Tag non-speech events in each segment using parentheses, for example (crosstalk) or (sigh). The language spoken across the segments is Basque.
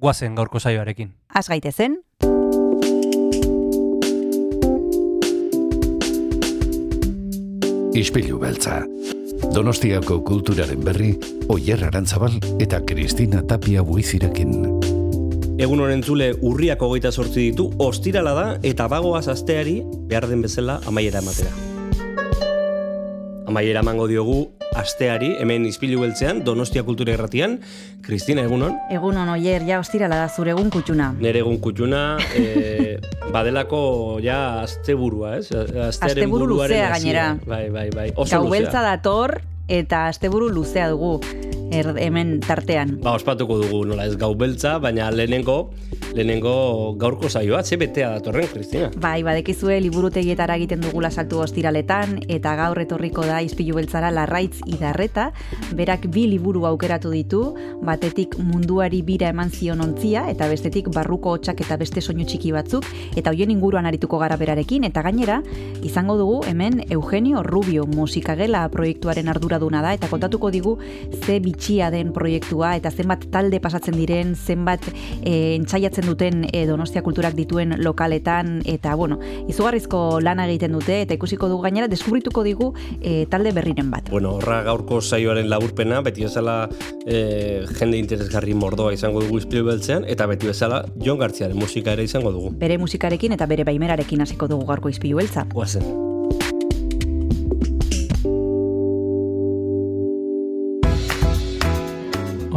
guazen gaurko saioarekin. Az gaitezen, Ispilu beltza. Donostiako kulturaren berri, Oyer Arantzabal eta Kristina Tapia buizirekin. Egun honen zule urriak hogeita sortzi ditu, ostirala da eta bagoaz asteari behar den bezala amaiera ematera. Amaiera emango diogu asteari, hemen izpilu beltzean, Donostia Kultura Erratian, Kristina, egunon, egunon oier, ja ostirala da zure egun kutxuna. nere egun kutxuna, e, (laughs) badelako ja asteburua, ez? Astearen Asteburu luzea gainera. Bai, bai, bai, oso Gau beltza dator eta asteburu luzea dugu er, hemen tartean. Ba, ospatuko dugu, nola ez gau beltza, baina lehenengo, lehenengo gaurko saioa, ze betea datorren, Kristina. Bai, badekizue liburutegietara egiten dugula saltu ostiraletan eta gaur etorriko da izpilu beltzara larraitz idarreta, berak bi liburu aukeratu ditu, batetik munduari bira eman zion ontzia eta bestetik barruko hotxak eta beste soinu txiki batzuk eta hoien inguruan arituko gara berarekin eta gainera izango dugu hemen Eugenio Rubio musikagela proiektuaren arduraduna da eta kontatuko digu ze bitxia den proiektua eta zenbat talde pasatzen diren, zenbat e, entzaiatzen duten e, Donostia kulturak dituen lokaletan eta bueno, izugarrizko lana egiten dute eta ikusiko dugu gainera deskubrituko digu e, talde berriren bat. Bueno, horra gaurko saioaren laburpena, beti bezala e, jende interesgarri mordoa izango dugu izpilu beltzean, eta beti bezala Jon Gartziaren musika ere izango dugu. Bere musikarekin eta bere baimerarekin hasiko dugu gaurko izpilu beltza. Guazen.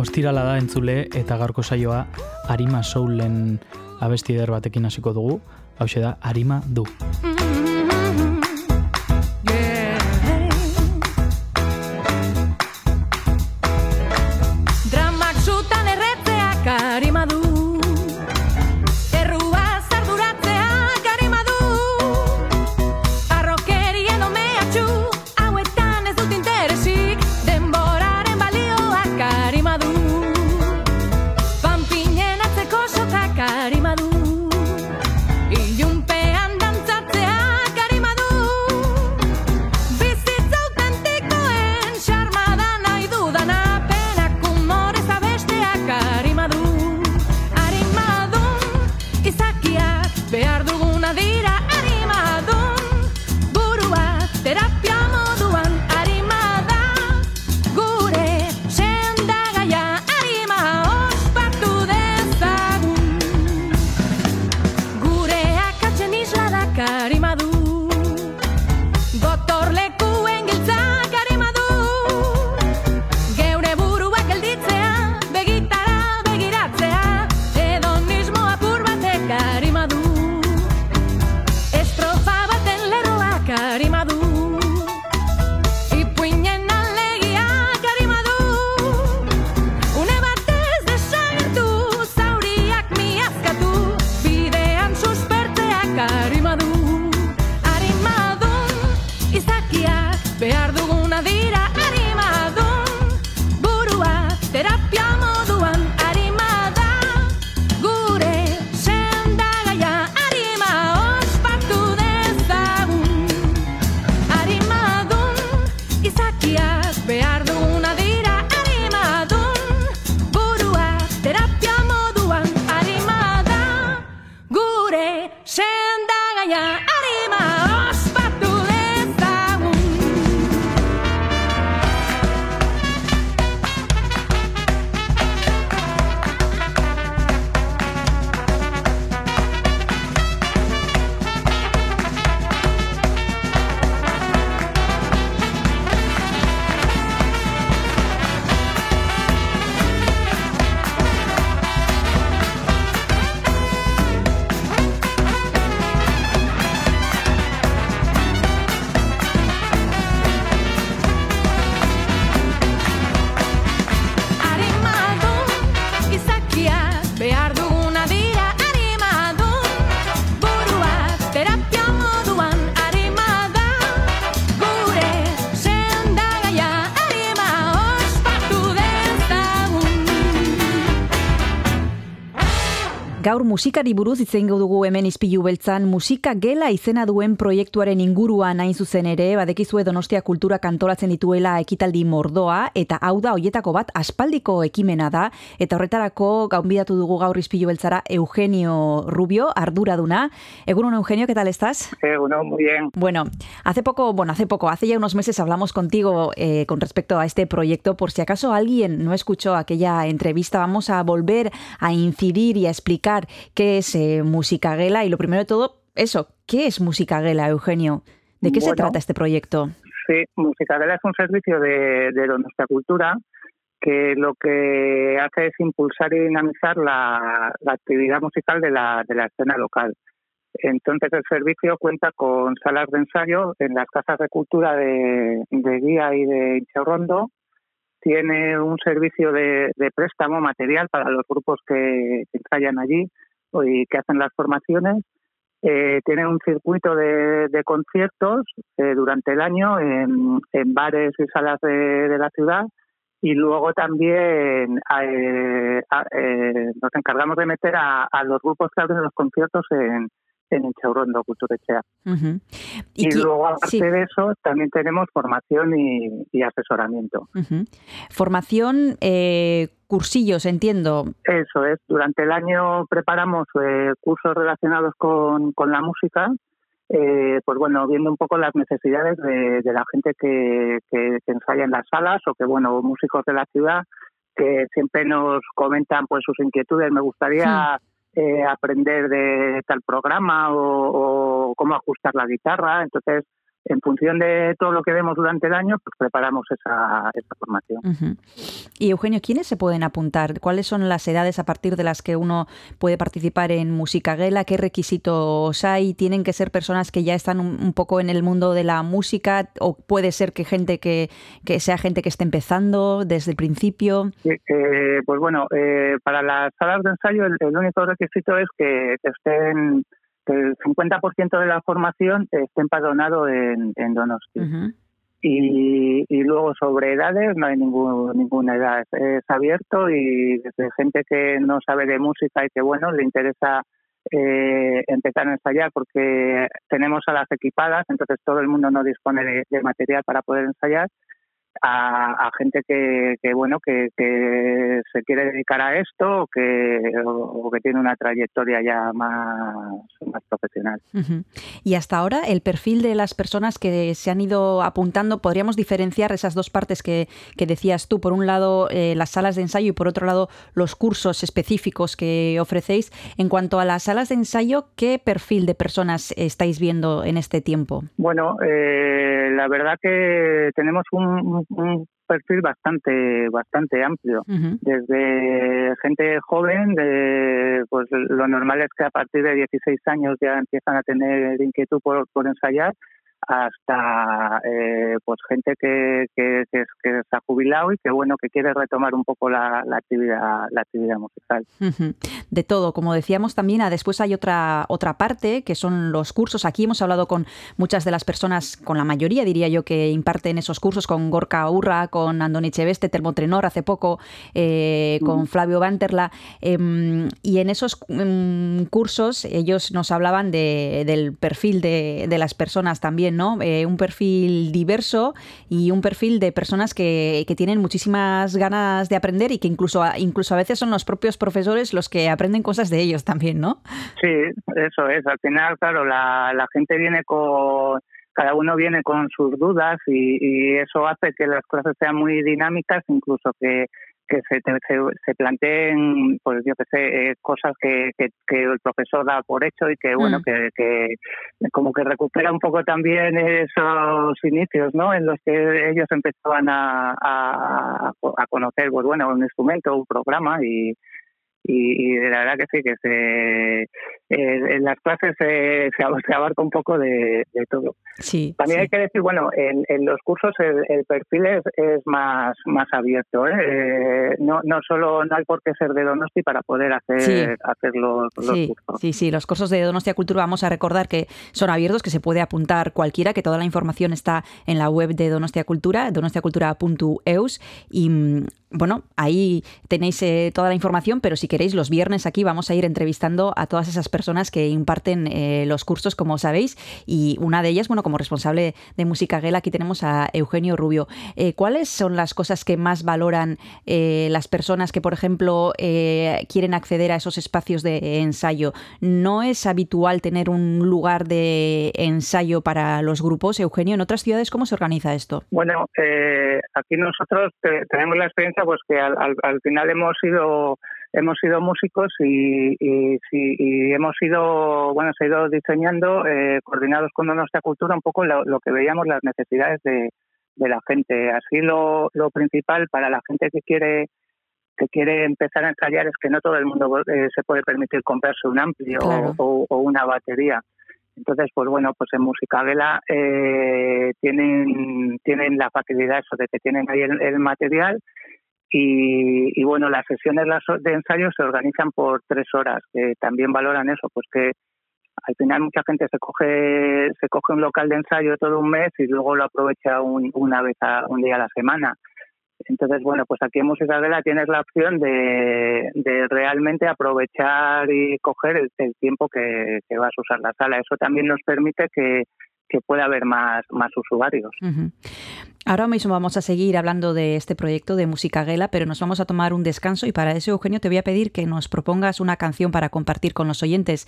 Ostirala da entzule eta gaurko saioa Arima Soulen abesti eder batekin hasiko dugu. Hau da Arima du. Dramak Gaur musikari buruz hitz egingo dugu hemen Izpilu Beltzan musika gela izena duen proiektuaren inguruan hain zuzen ere, badekizue Donostia Kultura kantolatzen dituela ekitaldi mordoa eta hau da hoietako bat aspaldiko ekimena da eta horretarako gaunbidatu dugu gaur Izpilu Beltzara Eugenio Rubio, arduraduna. Egunon Eugenio, ¿qué tal estás? Egunon, muy bien. Bueno, hace poco, bueno, hace poco, hace ya unos meses hablamos contigo eh, con respecto a este proyecto. Por si acaso alguien no escuchó aquella entrevista, vamos a volver a incidir y a explicar qué es eh, Música Gela y lo primero de todo, eso, ¿qué es Música Gela, Eugenio? ¿De qué se trata este proyecto? Sí, Musicadela es un servicio de, de nuestra cultura que lo que hace es impulsar y dinamizar la, la actividad musical de la, de la escena local. Entonces el servicio cuenta con salas de ensayo en las casas de cultura de, de Guía y de Inchaurrondo. Tiene un servicio de, de préstamo material para los grupos que, que ensayan allí y que hacen las formaciones. Eh, tiene un circuito de, de conciertos eh, durante el año en, bares y salas de, la ciudad y luego también eh, eh, nos encargamos de meter a, a los grupos que abren los conciertos en, en Inchaurrondo, Culturechea. Ujú. Y, qui- luego, aparte sí. de eso, también tenemos formación y, y asesoramiento. Formación, eh, cursillos, entiendo. Eso es, durante el año preparamos eh, cursos relacionados con, con la música, eh, pues bueno, viendo un poco las necesidades de, de la gente que, que, que ensaya en las salas o que, bueno, músicos de la ciudad que siempre nos comentan pues sus inquietudes. Me gustaría eh, aprender de tal programa o, o cómo ajustar la guitarra. Entonces, en función de todo lo que vemos durante el año, pues preparamos esa, esa formación. Y Eugenio, ¿quiénes se pueden apuntar? ¿Cuáles son las edades a partir de las que uno puede participar en Música Gela? ¿Qué requisitos hay? ¿Tienen que ser personas que ya están un, un poco en el mundo de la música? ¿O puede ser que gente que, que sea gente que esté empezando desde el principio? Eh, pues bueno, eh, para las salas de ensayo el, el único requisito es que estén que el 50% de la formación esté empadronado en, en Donosti. Y, y luego sobre edades no hay ningún, ninguna edad. Es, es abierto y desde gente que no sabe de música y que bueno le interesa eh, empezar a ensayar porque tenemos salas equipadas, entonces todo el mundo no dispone de, de material para poder ensayar. A, a gente que, que bueno que, que se quiere dedicar a esto o que, o que tiene una trayectoria ya más, más profesional. Y hasta ahora, el perfil de las personas que se han ido apuntando, podríamos diferenciar esas dos partes que, que decías tú. Por un lado, eh, las salas de ensayo y por otro lado, los cursos específicos que ofrecéis. En cuanto a las salas de ensayo, ¿qué perfil de personas estáis viendo en este tiempo? Bueno, eh, la verdad que tenemos un, un perfil bastante bastante amplio. Desde gente joven, de, pues lo normal es que a partir de 16 años ya empiezan a tener inquietud por, por ensayar, hasta eh, pues gente que, que, que, que se ha jubilado y que bueno que quiere retomar un poco la, la actividad la actividad musical. De todo, como decíamos también, ah, después hay otra otra parte que son los cursos. Aquí hemos hablado con muchas de las personas, con la mayoría diría yo, que imparten esos cursos, con Gorka Urra, con Andoni Cheveste, Termotrenor hace poco, eh, con Flavio Banterla. em, y en esos em, cursos ellos nos hablaban de- del perfil de, de las personas también, ¿no? Eh, un perfil diverso y un perfil de personas que, que tienen muchísimas ganas de aprender y que incluso a, incluso a veces son los propios profesores los que aprenden cosas de ellos también, ¿no? Sí, eso es. Al final, claro, la, la gente viene con, cada uno viene con sus dudas y, y eso hace que las clases sean muy dinámicas, incluso que, que se, se, se planteen, pues yo qué sé, eh, cosas que, que, que el profesor da por hecho y que, bueno, Mm. que, que como que recupera un poco también esos inicios, ¿no? En los que ellos empezaban a, a, a conocer, pues bueno, un instrumento, un programa y, y, y la verdad que sí, que se, eh, en las clases se, se ab- se abarca un poco de, de todo. Sí. También sí. hay que decir, bueno, en, en los cursos el, el perfil es, es más, más abierto. ¿eh? Eh, no, no solo no hay por qué ser de Donosti para poder hacer, Sí. hacer los, los Sí, cursos. sí, sí, los cursos de Donostia Cultura vamos a recordar que son abiertos, que se puede apuntar cualquiera, que toda la información está en la web de Donostia Cultura, donostiacultura.eus y mm, bueno, ahí tenéis eh, toda la información, pero si queréis, los viernes aquí vamos a ir entrevistando a todas esas personas que imparten eh, los cursos, como sabéis, y una de ellas, bueno, como responsable de Música Gela, aquí tenemos a Eugenio Rubio. Eh, ¿Cuáles son las cosas que más valoran eh, las personas que, por ejemplo, quieren acceder a esos espacios de ensayo? ¿No es habitual tener un lugar de ensayo para los grupos? Eugenio, ¿en otras ciudades cómo se organiza esto? Bueno, aquí nosotros te- tenemos la experiencia pues que al, al- al final hemos sido hemos sido músicos y, y, y hemos ido bueno se ha ido diseñando eh, coordinados con nuestra cultura un poco lo, lo que veíamos las necesidades de, de la gente. Así lo, lo principal para la gente que quiere que quiere empezar a ensayar es que no todo el mundo eh, se puede permitir comprarse un amplio Claro. o, o una batería. Entonces, pues bueno, pues en Música Vela eh, tienen, tienen la facilidad eso de que tienen ahí el, el material y, y, bueno, las sesiones de ensayo se organizan por tres horas, que también valoran eso, pues que al final mucha gente se coge se coge un local de ensayo todo un mes y luego lo aprovecha un- una vez a, un día a la semana. Entonces, bueno, pues aquí en Música Vela tienes la opción de, de realmente aprovechar y coger el, el tiempo que, que vas a usar la sala. Eso también nos permite que, que pueda haber más, más usuarios. Ahora mismo vamos a seguir hablando de este proyecto de Música Gela, pero nos vamos a tomar un descanso y para eso, Eugenio, te voy a pedir que nos propongas una canción para compartir con los oyentes.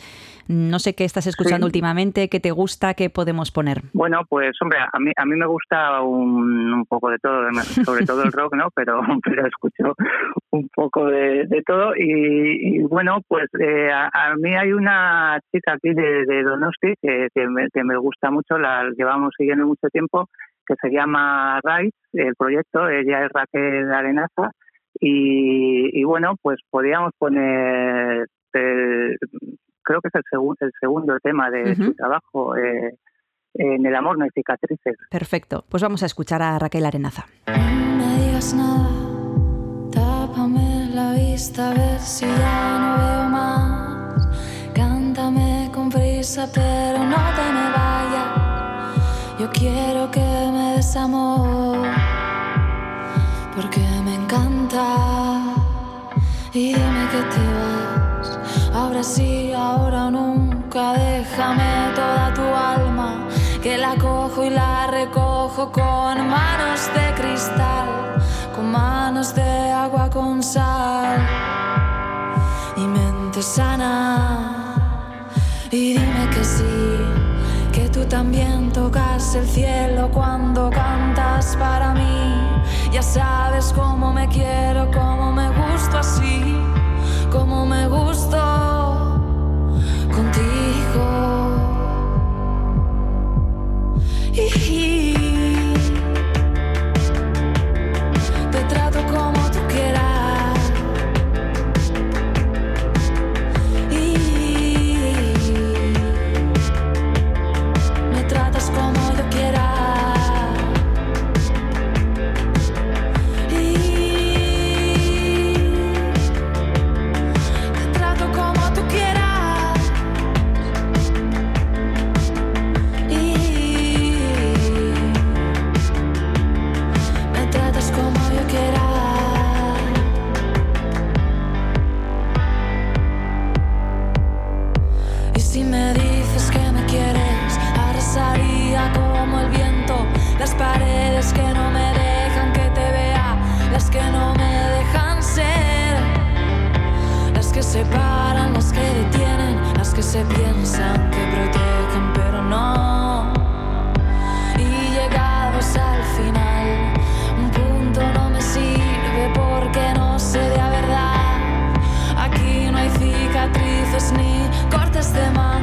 No sé qué estás escuchando Sí. últimamente, qué te gusta, qué podemos poner. Bueno, pues hombre, a mí, a mí me gusta un, un poco de todo, (laughs) sobre todo el rock, ¿no? Pero, pero escucho un poco de, de todo y, y bueno, pues eh, a, a mí hay una chica aquí de, de Donosti que, que, me, que me gusta mucho, la llevamos siguiendo mucho tiempo, que se llama Rise, el proyecto, ella es Raquel Arenaza y, y bueno, pues podríamos poner, el- creo que es el, segun- el segundo tema de Ujú. su trabajo. Eh, en el amor no hay cicatrices. Perfecto, pues vamos a escuchar a Raquel Arenaza. No me digas nada, tápame la vista a ver si ya no veo más. Cántame con prisa, pero quiero que me des amor, porque me encanta. Y dime que te vas, ahora sí, ahora o nunca. Déjame toda tu alma, que la cojo y la recojo con manos de cristal, con manos de agua con sal y mente sana. Y dime también tocas el cielo cuando cantas para mí. Ya sabes cómo me quiero, cómo me gusto así, cómo me gusto contigo. Y separan, las que detienen, las que se piensan que protegen, pero no. Y llegados al final, un punto no me sirve porque no sé de verdad. Aquí no hay cicatrices ni cortes de manga,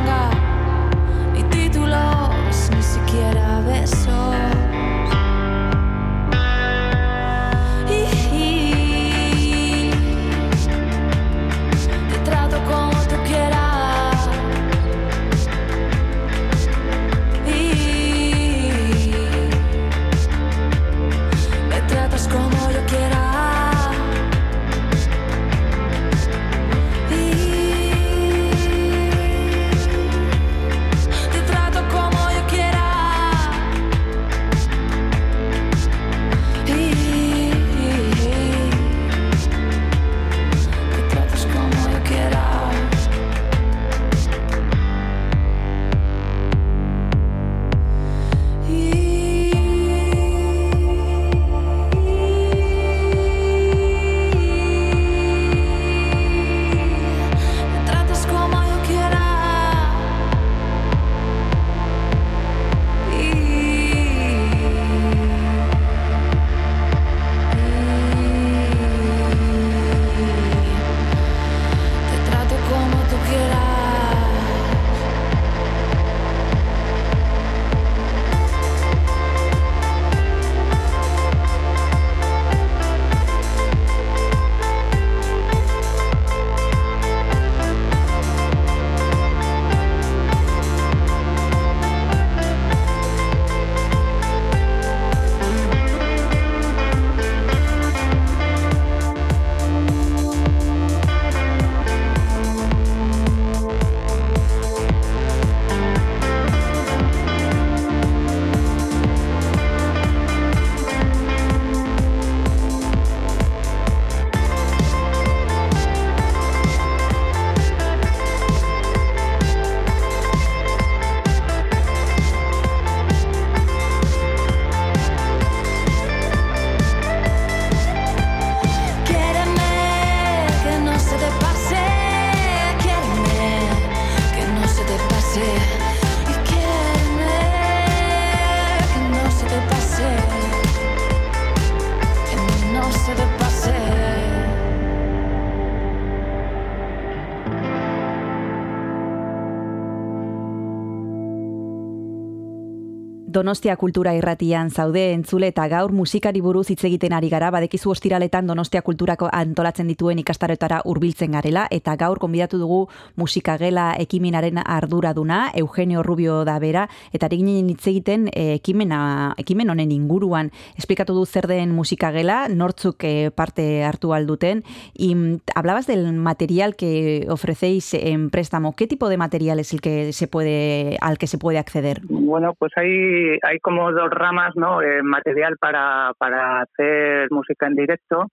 Donostia Kultura Irratian zaude entzule eta gaur musikari buruz hitz egiten ari gara, badekizu ostiraletan Donostia Kulturako antolatzen dituen ikastaretara hurbiltzen garela eta gaur konbidatu dugu musikagela ekiminaren arduraduna Eugenio Rubio da bera eta eginen hitz egiten eh, ekimena ekimen honen inguruan esplikatu du zer den musikagela, nortzuk eh, parte hartu alduten y hablabas del material que ofrecéis en préstamo. ¿Qué tipo de material es el que se puede al que se puede acceder? Bueno, pues hay, hay como dos ramas, ¿no? Eh, material para, para hacer música en directo,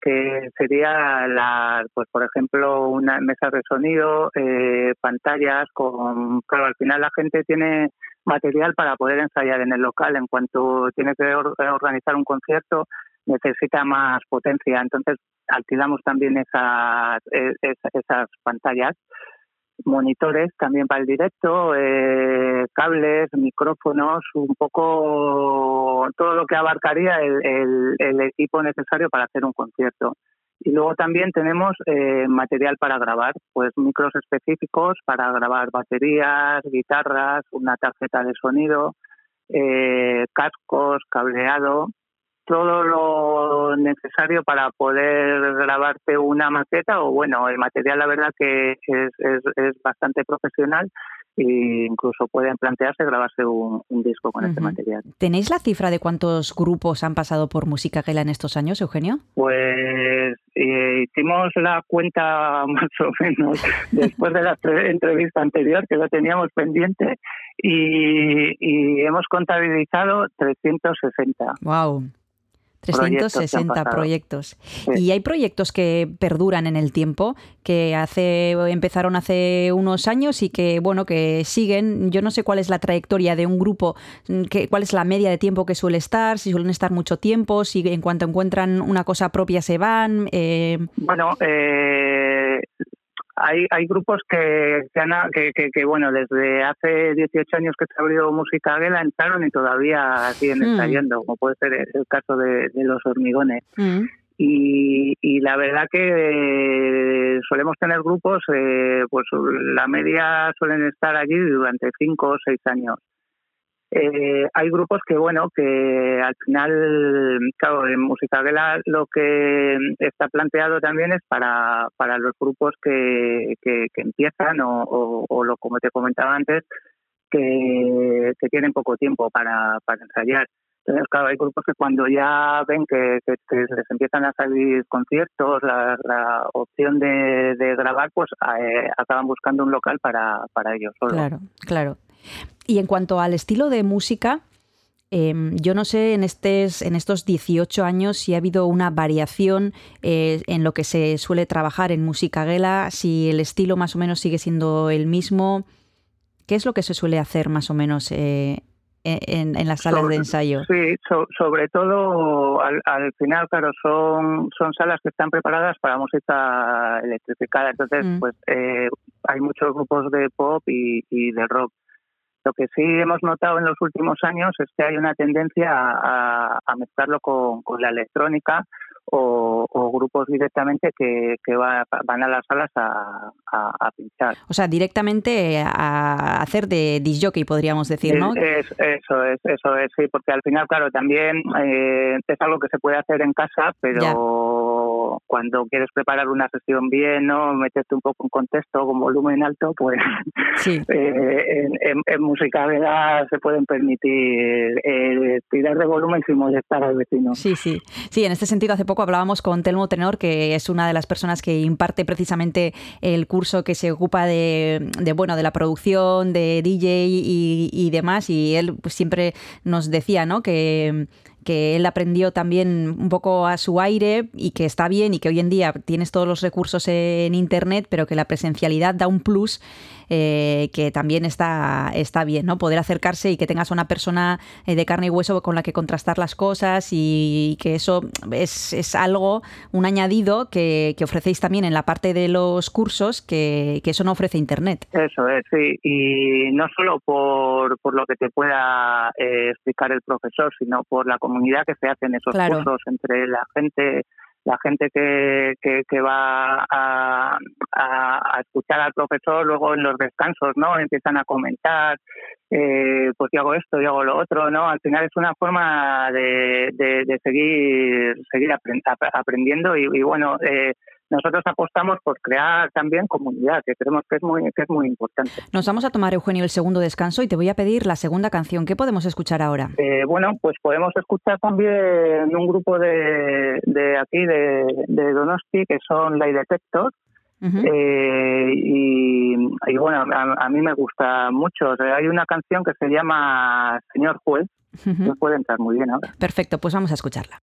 que sería, la, pues por ejemplo, una mesa de sonido, eh, pantallas, con, claro, al final la gente tiene material para poder ensayar en el local. En cuanto tiene que organizar un concierto, necesita más potencia. Entonces, alquilamos también esas, e, esas pantallas monitores también para el directo, eh, cables, micrófonos, un poco todo lo que abarcaría el, el, equipo necesario para hacer un concierto. Y luego también tenemos eh, material para grabar, pues micros específicos para grabar baterías, guitarras, una tarjeta de sonido, eh, cascos, cableado, todo lo necesario para poder grabarte una maqueta o bueno, el material la verdad que es, es, es bastante profesional e incluso pueden plantearse grabarse un, un disco con uh -huh. este material. ¿Tenéis la cifra de cuántos grupos han pasado por Música Gela en estos años, Eugenio? Pues eh, hicimos la cuenta (laughs) más o menos después de la entrevista anterior, que lo teníamos pendiente, y, y hemos contabilizado 360. ¡Wow! 360 proyectos. Y hay proyectos que perduran en el tiempo, que hace empezaron hace unos años y que bueno, que siguen. Yo no sé cuál es la trayectoria de un grupo, que, cuál es la media de tiempo que suele estar, si suelen estar mucho tiempo, si en cuanto encuentran una cosa propia se van. Eh... Bueno, eh, hay, hay grupos que, que, que, que, bueno, desde hace 18 años que se abrió Música Aguela entraron y todavía siguen mm. estallando, como puede ser el caso de, de los hormigones. Mm. Y, y, la verdad que solemos tener grupos, eh, pues la media suelen estar allí durante 5 o 6 años. Eh, hay grupos que, bueno, que al final, claro, en Música Vela lo que está planteado también es para, para los grupos que, que, que empiezan o, o, o, lo como te comentaba antes, que, que tienen poco tiempo para, para ensayar. Entonces, claro, hay grupos que cuando ya ven que, que, les empiezan a salir conciertos, la, opción de, de, grabar, pues eh, acaban buscando un local para, para ellos solo. Claro, claro. Y en cuanto al estilo de música, eh, yo no sé en, estes, en estos 18 años si ha habido una variación eh, en lo que se suele trabajar en música gela, si el estilo más o menos sigue siendo el mismo. ¿Qué es lo que se suele hacer más o menos eh, en, en, las salas sobre, de ensayo? Sí, so, sobre todo al, al, final, claro, son, son salas que están preparadas para música electrificada. Entonces, mm. pues eh, hay muchos grupos de pop y, y de rock lo que sí hemos notado en los últimos años es que hay una tendencia a, a mezclarlo con, con, la electrónica o, o grupos directamente que, que va, van a las salas a, a, a, pinchar. O sea, directamente a hacer de disjockey, podríamos decir, ¿no? Es, eso es, eso es, sí, porque al final, claro, también eh, es algo que se puede hacer en casa, pero... Ya cuando quieres preparar una sesión bien, ¿no? meterte un poco en contexto con volumen alto, pues sí. (laughs) eh, en, en, en, música se pueden permitir eh, tirar de volumen sin molestar al vecino. Sí, sí. Sí, en este sentido hace poco hablábamos con Telmo Tenor, que es una de las personas que imparte precisamente el curso que se ocupa de, de bueno, de la producción, de DJ y, y demás, y él pues, siempre nos decía, ¿no? Que que él aprendió también un poco a su aire y que está bien y que hoy en día tienes todos los recursos en Internet, pero que la presencialidad da un plus eh, que también está, está bien, ¿no? Poder acercarse y que tengas una persona eh, de carne y hueso con la que contrastar las cosas y, que eso es, es, algo, un añadido que, que, ofrecéis también en la parte de los cursos que, que, eso no ofrece Internet. Eso es, sí. Y no solo por, por lo que te pueda eh, explicar el profesor, sino por la comunidad que se hace en esos claro. cursos entre la gente la gente que, que, que va a, a, escuchar al profesor luego en los descansos, ¿no? Empiezan a comentar, eh, pues yo hago esto, yo hago lo otro, ¿no? Al final es una forma de, de, de seguir, seguir aprendiendo y, y bueno, eh, nosotros apostamos por crear también comunidad, que creemos que es muy, que es muy importante. Nos vamos a tomar, Eugenio, el segundo descanso y te voy a pedir la segunda canción. ¿Qué podemos escuchar ahora? Eh, bueno, pues podemos escuchar también un grupo de, de aquí, de, de Donosti, que son Light Detector. Uh -huh. eh, y, y, bueno, a, a, mí me gusta mucho. O sea, hay una canción que se llama Señor Juez, uh -huh. que puede entrar muy bien ahora. Perfecto, pues vamos a escucharla.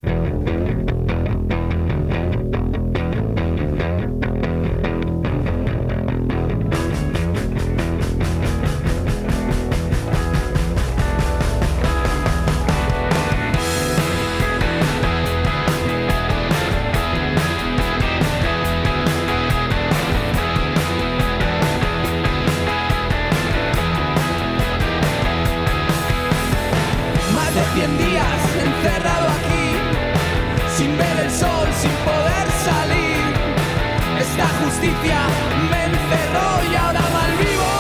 Justicia me encerró y ahora malvivo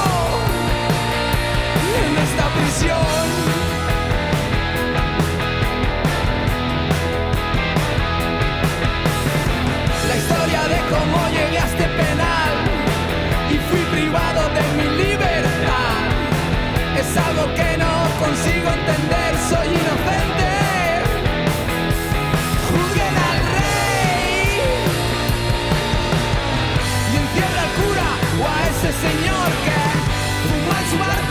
en esta prisión. La historia de cómo llegué a este penal y fui privado de mi libertad es algo que no consigo entender, soy inocente. Juzguen al rey y encierra al cura o a ese señor que fuma en su barco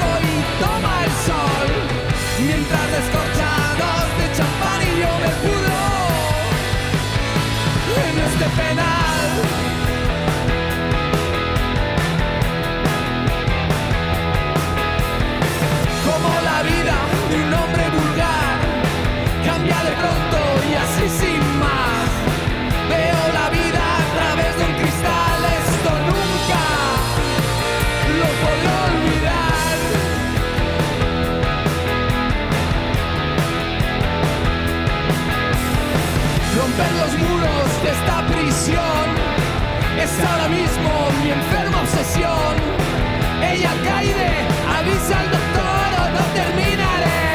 Ella cae, avisa al doctor o no terminaré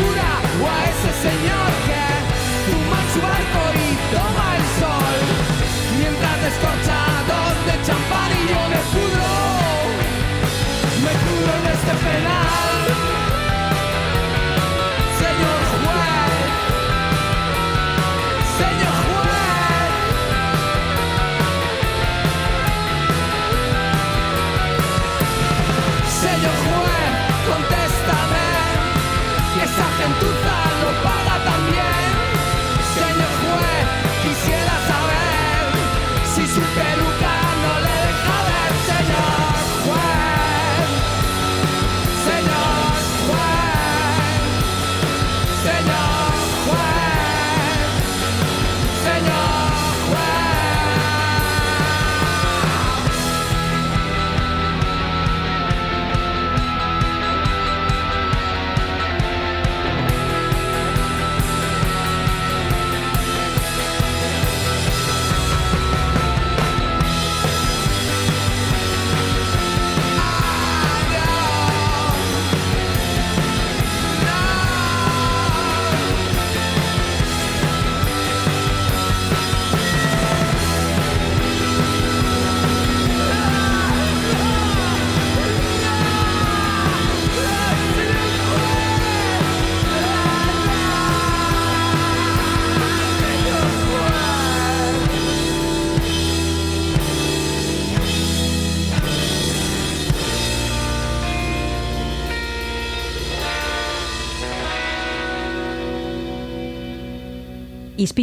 o a ese señor que fuma en su barco y toma el sol. Mientras descorchados de champán y yo me pudro, me pudro en este penal.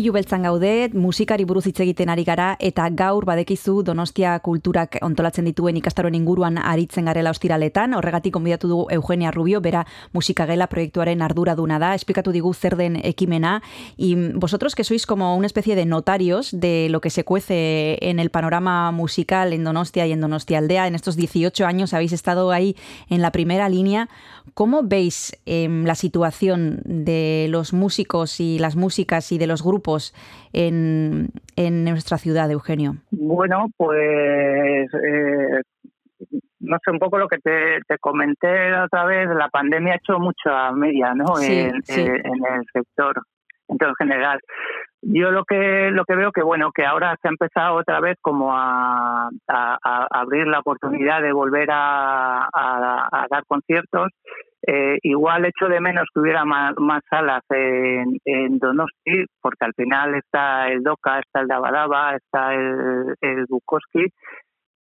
Izpilu beltzan gaude, musikari buruz hitz egiten ari gara eta gaur badekizu Donostia kulturak ontolatzen dituen ikastaroen inguruan aritzen garela ostiraletan. Horregatik konbidatu dugu Eugenia Rubio, bera musikagela proiektuaren arduraduna da. Esplikatu digu zer den ekimena y vosotros que sois como una especie de notarios de lo que se cuece en el panorama musical en Donostia y en Donostia Aldea. En estos 18 años habéis estado ahí en la primera línea. ¿Cómo veis eh, la situación de los músicos y las músicas y de los grupos en, en nuestra ciudad, Eugenio? Bueno, pues eh, no sé, un poco lo que te, te, comenté otra vez, la pandemia ha hecho mucha media ¿no? Sí, en, sí. en el sector en todo general. Yo lo que lo que veo que bueno que ahora se ha empezado otra vez como a, abrir la oportunidad de volver a, dar conciertos. Eh, igual echo de menos que hubiera más, más salas en, en, Donosti, porque al final está el Doca, está el Dabadaba, está el Bukowski,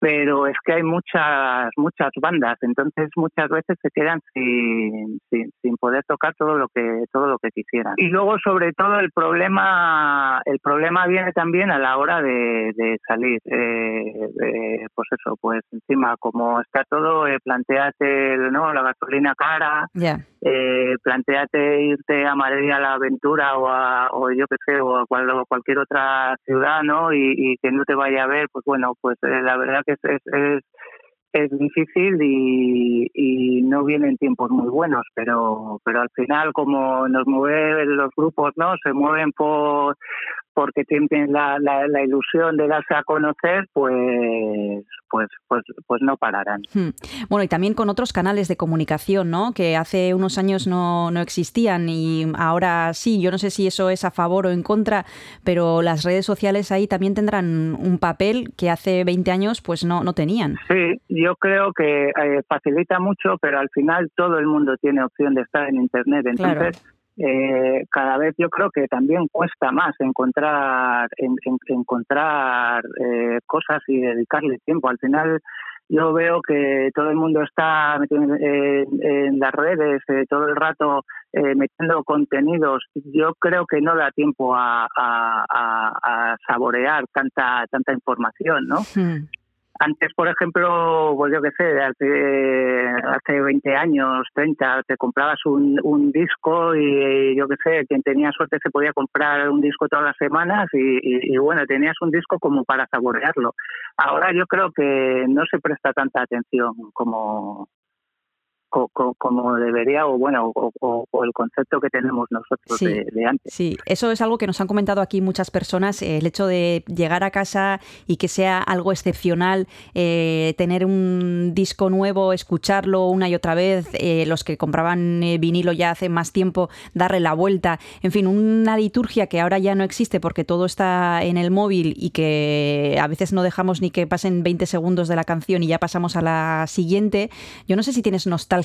pero es que hay muchas muchas bandas entonces muchas veces se quedan sin, sin, sin poder tocar todo lo que todo lo que quisieran. Y luego sobre todo el problema el problema viene también a la hora de, de salir eh, eh, pues eso pues encima como está todo eh, planteate no la gasolina cara yeah. eh, planteate irte a Madrid a la aventura o a, o yo qué sé o a cual, cualquier otra ciudad no y, y, que no te vaya a ver pues bueno pues eh, la verdad que es, es, es, difícil y, y, no vienen tiempos muy buenos, pero, pero al final como nos mueven los grupos, ¿no? Se mueven por porque tienen la, la, la, ilusión de darse a conocer, pues, pues, pues, pues no pararán. Hmm. Bueno, y también con otros canales de comunicación, ¿no? Que hace unos años no, no existían y ahora sí. Yo no sé si eso es a favor o en contra, pero las redes sociales ahí también tendrán un papel que hace 20 años pues no, no tenían. Sí, yo creo que eh, facilita mucho, pero al final todo el mundo tiene opción de estar en Internet. Entonces, claro. Eh, cada vez yo creo que también cuesta más encontrar en, en, encontrar eh, cosas y dedicarle tiempo. Al final yo veo que todo el mundo está metiendo en, las redes eh, todo el rato eh, metiendo contenidos. Yo creo que no da tiempo a, saborear tanta tanta información, ¿no? Hmm. Antes, por ejemplo, pues yo qué sé, hace, hace 20 años, 30, te comprabas un, un disco y yo qué sé, quien tenía suerte se podía comprar un disco todas las semanas y, y, y, bueno, tenías un disco como para saborearlo. Ahora yo creo que no se presta tanta atención como, como debería o bueno o, o, o, el concepto que tenemos nosotros sí, de, de, antes. Sí, eso es algo que nos han comentado aquí muchas personas, eh, el hecho de llegar a casa y que sea algo excepcional, eh, tener un disco nuevo, escucharlo una y otra vez, eh, los que compraban eh, vinilo ya hace más tiempo, darle la vuelta, en fin, una liturgia que ahora ya no existe porque todo está en el móvil y que a veces no dejamos ni que pasen 20 segundos de la canción y ya pasamos a la siguiente. Yo no sé si tienes nostalgia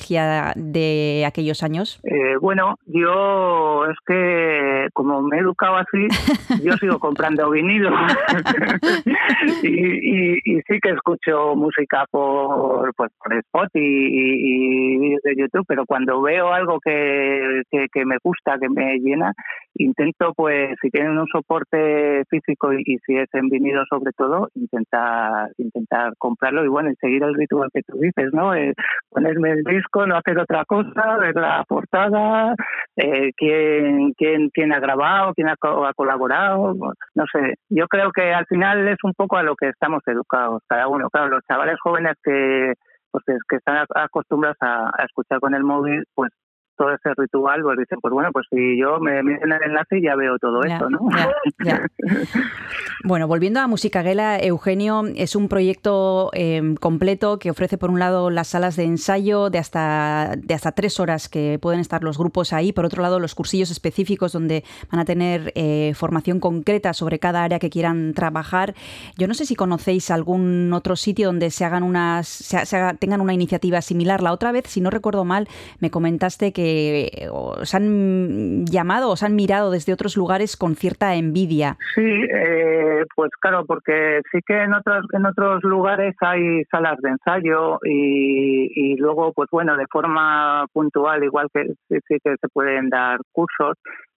de aquellos años? Eh, bueno, yo es que como me he educado así, (laughs) yo sigo comprando vinilo (laughs) y, y, y, sí que escucho música por, pues, por Spot y, y, vídeos de YouTube, pero cuando veo algo que, que, que, me gusta, que me llena, intento, pues, si tienen un soporte físico y, si es en vinilo sobre todo, intentar intentar comprarlo y bueno, y seguir el ritual que tú dices, ¿no? Eh, ponerme el disco, no hacer otra cosa, ver la portada, eh, quién, quién, quién ha grabado, quién ha, ha, colaborado, no sé. Yo creo que al final es un poco a lo que estamos educados cada uno. Claro, los chavales jóvenes que pues que están acostumbrados a escuchar con el móvil, pues todo ese ritual, pues dicen, pues bueno, pues si yo me meten el enlace ya veo todo ya, esto, ¿no? Ya, ya. (laughs) bueno, volviendo a Música Gela, Eugenio, es un proyecto eh, completo que ofrece por un lado las salas de ensayo de hasta, de hasta tres horas que pueden estar los grupos ahí, por otro lado los cursillos específicos donde van a tener eh, formación concreta sobre cada área que quieran trabajar. Yo no sé si conocéis algún otro sitio donde se hagan unas, se, se tengan una iniciativa similar. La otra vez, si no recuerdo mal, me comentaste que os han llamado, os han mirado desde otros lugares con cierta envidia. Sí, eh, pues claro, porque sí que en otros en otros lugares hay salas de ensayo y, luego, pues bueno, de forma puntual, igual que sí, sí que se pueden dar cursos,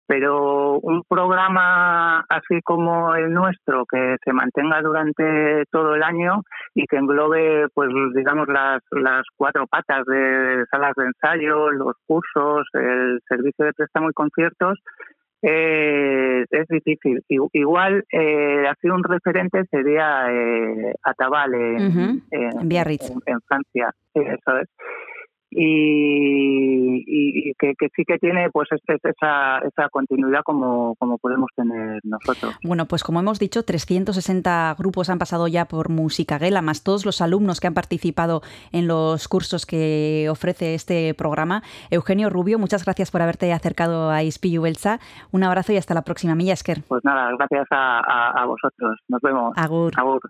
pero un programa así como el nuestro que se mantenga durante todo el año y que englobe pues digamos las, las cuatro patas de salas de ensayo, los cursos, el servicio de préstamo y conciertos eh, es difícil. Igual eh, así un referente sería eh, Atabal en, en, Biarritz. en, en Francia, eso es y, y que, que, sí que tiene pues esa, esa continuidad como, como podemos tener nosotros. Bueno, pues como hemos dicho, 360 grupos han pasado ya por Música Gela, más todos los alumnos que han participado en los cursos que ofrece este programa. Eugenio Rubio, muchas gracias por haberte acercado a Ispillu Belsa. Un abrazo y hasta la próxima, Milla Esker. Pues nada, gracias a, a, a vosotros. Nos vemos. Agur. Agur.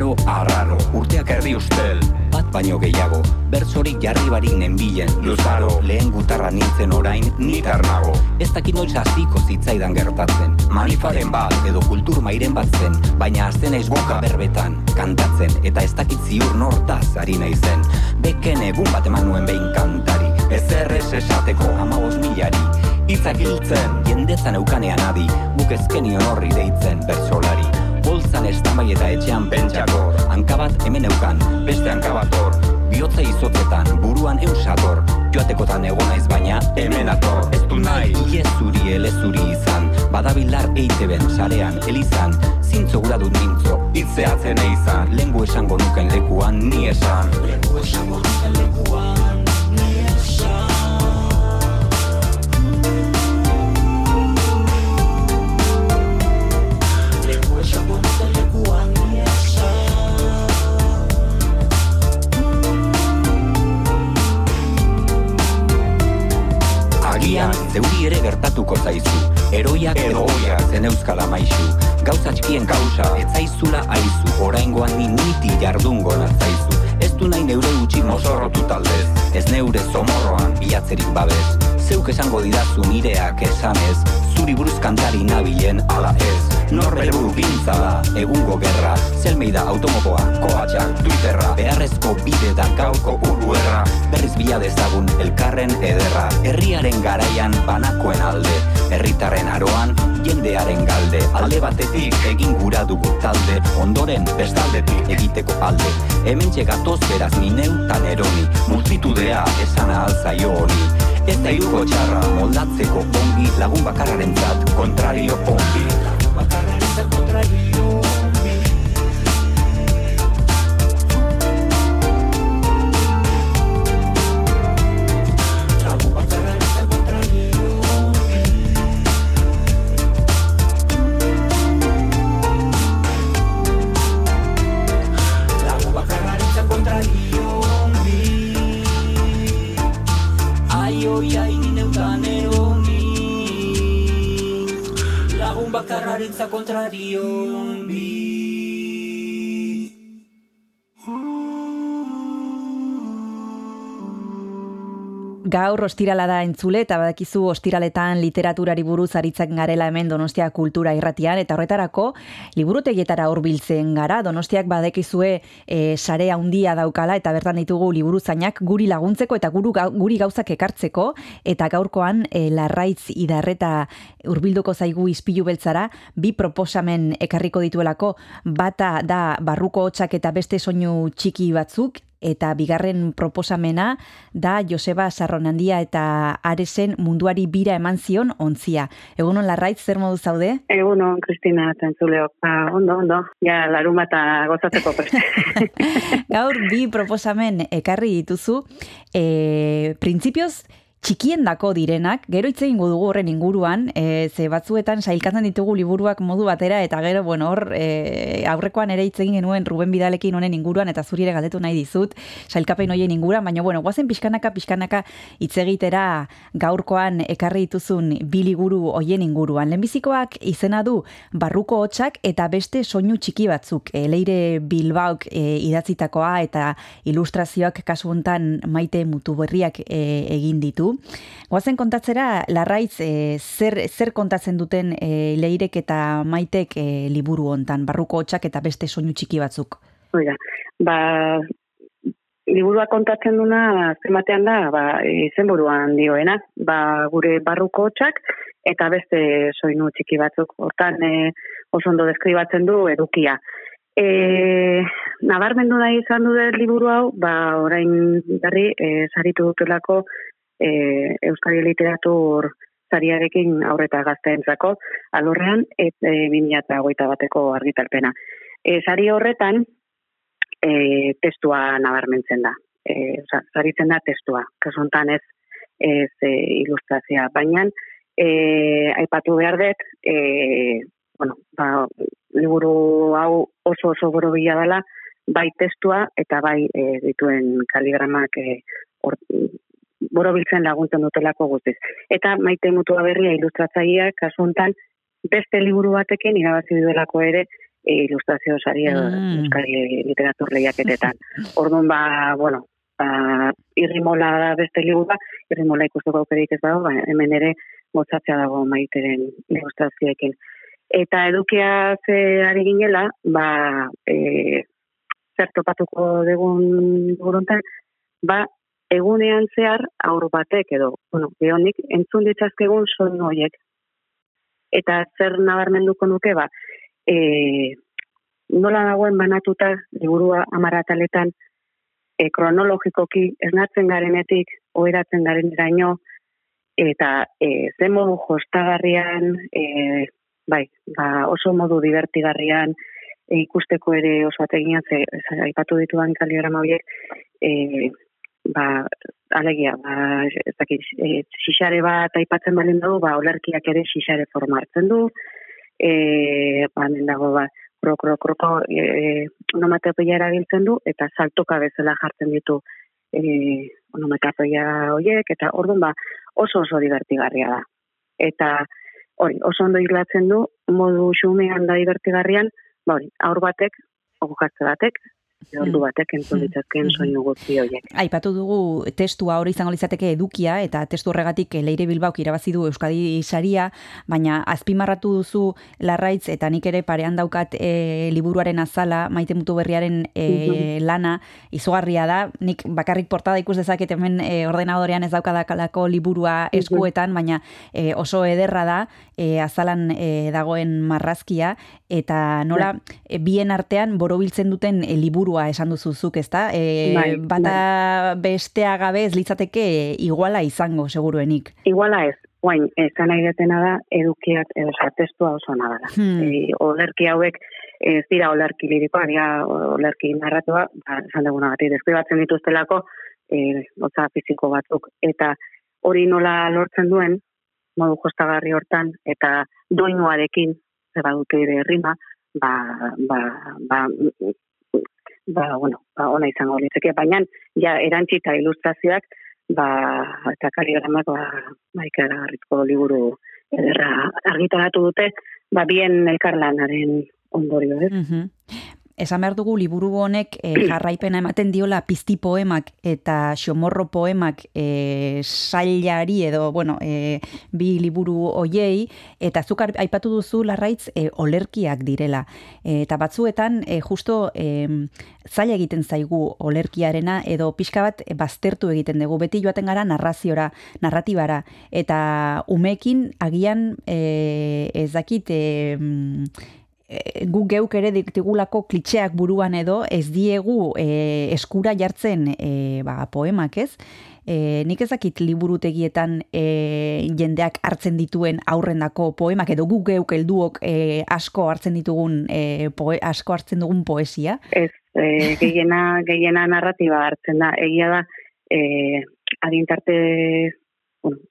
Inmundu ta aro arraro. Urteak erdi ustel, bat baino gehiago. Bertzorik jarri barik nenbilen. Luzaro, lehen gutarra nintzen orain nitar nago. Ez dakit noiz hasiko zitzaidan gertatzen. Manifaren bat edo kultur mairen bat zen. Baina azten naiz boka berbetan Kantatzen. Eta ez dakit ziur nortaz ari naizen. Beken egun bat eman nuen behin kantari. Ez errez esateko amabos milari. Itzak hiltzen, jendezan eukanean adi. Buk ezkenion horri deitzen bertsolari bolzan estamai eta etxean pentsako Hankabat hemen eukan, beste hankabat hor. Biotza izotzetan, buruan eusator Joatekotan egonaiz baina hemen ator. Ez du nahi, ile zuri, ele zuri izan. Badabilar eiteben, sarean, elizan. Zintzo gura dut mintzo, itzeatzen eizan. Lengu esango nuken lekuan, ni esan. Lengu esango nuken lekuan, Agian, zeuri ere gertatuko zaizu. Eroiak edo oiak zen euskala maizu Gauza txikien gauza, ez zaizula aizu. Oraingoan ni niti jardungo natzaizu Ez du nahi neure utxik mozorrotu taldez. Ez neure zomorroan bilatzerik babez Zeuk esango didazu nireak esanez Zuri buruz kantari nabilen ala ez. Norbere buru pintza da, egungo gerra Zelmeida automokoa, koatxak, twitterra. Beharrezko bide da gauko uruerra. Berriz bila dezagun elkarren ederra. Herriaren garaian banakoen alde Herritarren aroan, jendearen galde. Alde batetik egin gura dugu talde Ondoren bestaldetik egiteko alde. Hemen txegatoz beraz ni neutan eroni. Multitudea esana alzaio honi Ez da iruko txarra moldatzeko ongi Lagun bakarraren zat, kontrario ongi. Lagun bakarraren zat, kontrario Radio. Gaur ostirala da entzule eta badakizu ostiraletan literaturari buruz aritzen garela hemen Donostia kultura irratian eta horretarako liburutegietara hurbiltzen gara. Donostiak badekizue e, sare handia daukala eta bertan ditugu liburuzainak guri laguntzeko eta guru, guri gauzak ekartzeko eta gaurkoan e, larraitz idarreta hurbilduko zaigu ispilu beltzara bi proposamen ekarriko dituelako bata da barruko hotxak eta beste soinu txiki batzuk eta bigarren proposamena da Joseba Sarronandia eta Aresen munduari bira eman zion ontzia. Egunon larraitz, zer modu zaude? Egunon, Kristina, tentzuleok. Ah, ondo, ondo. Ja, laruma eta gozatzeko preste. (laughs) Gaur, bi proposamen ekarri dituzu. E, Printzipioz, txikien dako direnak, gero hitz egingo dugu horren inguruan, e, ze batzuetan sailkatzen ditugu liburuak modu batera, eta gero, bueno, hor, e, aurrekoan ere hitz egin genuen Ruben Bidalekin honen inguruan, eta zuri ere galdetu nahi dizut, sailkapen hoien inguruan, baina, bueno, guazen pixkanaka, pixkanaka hitz egitera gaurkoan ekarri dituzun bi liburu hoien inguruan. Lehenbizikoak izena du barruko hotxak eta beste soinu txiki batzuk, e, leire Bilbauk e, idatzitakoa eta ilustrazioak kasu hontan maite mutu berriak e, egin ditu. Goazen kontatzera, larraitz, e, zer, zer kontatzen duten e, leirek eta maitek e, liburu hontan, barruko hotxak eta beste soinu txiki batzuk? Oiga, ba, liburua kontatzen duna zenbatean da, ba, izenburuan dioena, ba, gure barruko hotxak, eta beste soinu txiki batzuk, hortan e, oso ondo deskribatzen du edukia. E, nabarmendu nahi izan du liburu hau, ba, orain berri, e, saritu dutelako e, Euskari Literatur zariarekin aurreta gazteentzako alorrean et e, 2008 bateko argitalpena. E, zari horretan, e, testua nabarmentzen da. E, oza, zaritzen da testua, kasontan ez, ez e, ilustrazioa. Baina, e, aipatu behar dut, e, bueno, ba, liburu hau oso oso goro bila dela, bai testua eta bai e, dituen kaligramak e, or, borobiltzen laguntzen dutelako guztiz. Eta maite mutua berria ilustratzaia, kasuntan, beste liburu batekin irabazi duelako ere, e, ilustrazio saria mm. euskari literatur lehiaketetan. (laughs) Orduan ba, bueno, ba, irrimola da beste ligua, irrimola ikusteko aukerik ez dago, ba, hemen ere motzatzea dago maiteren ilustrazioekin. Eta edukia ze ari ginela, ba, e, zer topatuko degun guruntan, ba, egunean zehar aur batek edo, bueno, behonik, entzun ditzazkegun son noiek. Eta zer nabarmenduko nuke, ba, e, nola dagoen banatuta liburua amarataletan e, kronologikoki esnatzen garenetik oheratzen garen iraino eta e, ze modu jostagarrian e, bai, ba, oso modu divertigarrian e, ikusteko ere oso ateginan ze, aipatu dituan kaligrama horiek e, ba, alegia, ba, ez dakit, e, xixare bat aipatzen balen dugu, ba, olerkiak ere xixare forma hartzen du, e, ba, dago ba, kro, kro, kro, kro e, erabiltzen du, eta saltoka bezala jartzen ditu e, onomatopeia horiek, eta orduan ba, oso oso divertigarria da. Eta hori, oso ondo hilatzen du, modu xumean da divertigarrian, ba hori, aur batek, okukatze batek, ordu mm. batek entzun mm. ditzazken mm-hmm. soinu guzti horiek. Aipatu dugu testua hori izango litzateke edukia eta testu horregatik Leire Bilbaok irabazi du Euskadi saria, baina azpimarratu duzu Larraitz eta nik ere parean daukat e, liburuaren azala, Maite Mutu Berriaren e, mm-hmm. lana izugarria da. Nik bakarrik portada ikus dezaket hemen e, ordenadorean ez daukadakalako liburua mm-hmm. eskuetan, baina e, oso ederra da e, azalan e, dagoen marrazkia eta nola e, bien artean borobiltzen duten e, liburu liburua esan duzu zuk, ezta? E, bai, bata bai. bestea gabe ez litzateke iguala izango seguruenik. Iguala ez. Guain, ezan nahi detena da, edukiak, edo testua oso nada da. Hmm. E, olerki hauek, ez dira olerki lirikoa, dira olerki narratua, ba, esan duguna bat, deskribatzen dituztelako, e, otza fiziko batzuk. Eta hori nola lortzen duen, modu jostagarri hortan, eta doinuarekin, zeba dute ere rima, ba, ba, ba, ba, bueno, ba, ona izango litzeke, baina ja erantzita ilustrazioak ba, eta kaligramak ba, ba ikara liburu ederra argitaratu dute, ba, bien elkarlanaren ondorio, ez? Mm esan behar dugu liburu honek e, (clears throat) jarraipena ematen diola pizti poemak eta xomorro poemak e, sailari edo, bueno, e, bi liburu hoiei, eta zuk aipatu duzu larraitz e, olerkiak direla. E, eta batzuetan, e, justo e, zaila egiten zaigu olerkiarena edo pixka bat baztertu egiten dugu. Beti joaten gara narraziora, narratibara. Eta umekin agian e, ez dakit... E, e, gu geuk ere diktugulako klitxeak buruan edo ez diegu e, eskura jartzen e, ba, poemak ez. E, nik ezakit liburutegietan e, jendeak hartzen dituen aurrendako poemak edo gu geuk helduok e, asko hartzen ditugun e, poe, asko hartzen dugun poesia. Ez, e, (laughs) gehiena, gehiena narratiba hartzen da. Egia da, e, adintarte bueno,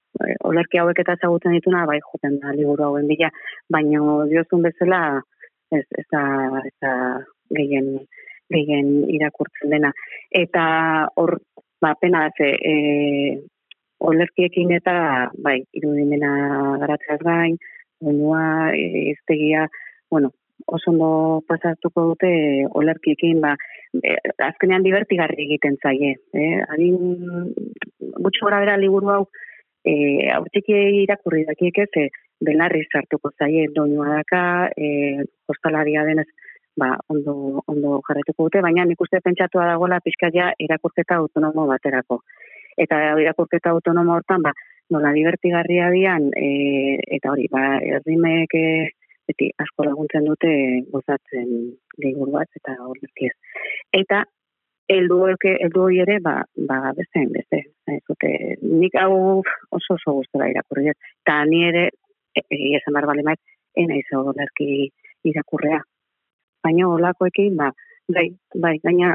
olerki hauek eta zagutzen dituna, bai juten da liburu hauen bila, baina diozun bezala, ez, ez da, ez da gehien, gehien irakurtzen dena. Eta hor, ba, pena ze, e, olerkiekin eta, bai, irudimena garatzeaz gain, onua, e, iztegia, bueno, oso ondo pasatuko dute olerkiekin, ba, e, azkenean divertigarri egiten zaie. Eh? Adin, gutxo gara bera liburu hau, e, hau txiki irakurri dakiek ez, e, belarri sartuko zaie doinua daka, e, hostalaria denez ba, ondo, ondo jarretuko dute, baina nik uste pentsatua dagoela pizkaia irakurketa autonomo baterako. Eta irakurketa autonomo hortan, ba, nola divertigarria dian, e, eta hori, ba, errimek e, beti asko laguntzen dute gozatzen liburu bat, eta hori. Eta eldu elke eldu hori ere ba ba beste beste ez nik hau oso oso gustora irakurri ta ni ere e, e, esan bar bale mait ena izo lerki irakurrea. Baina holakoekin ba bai bai gaina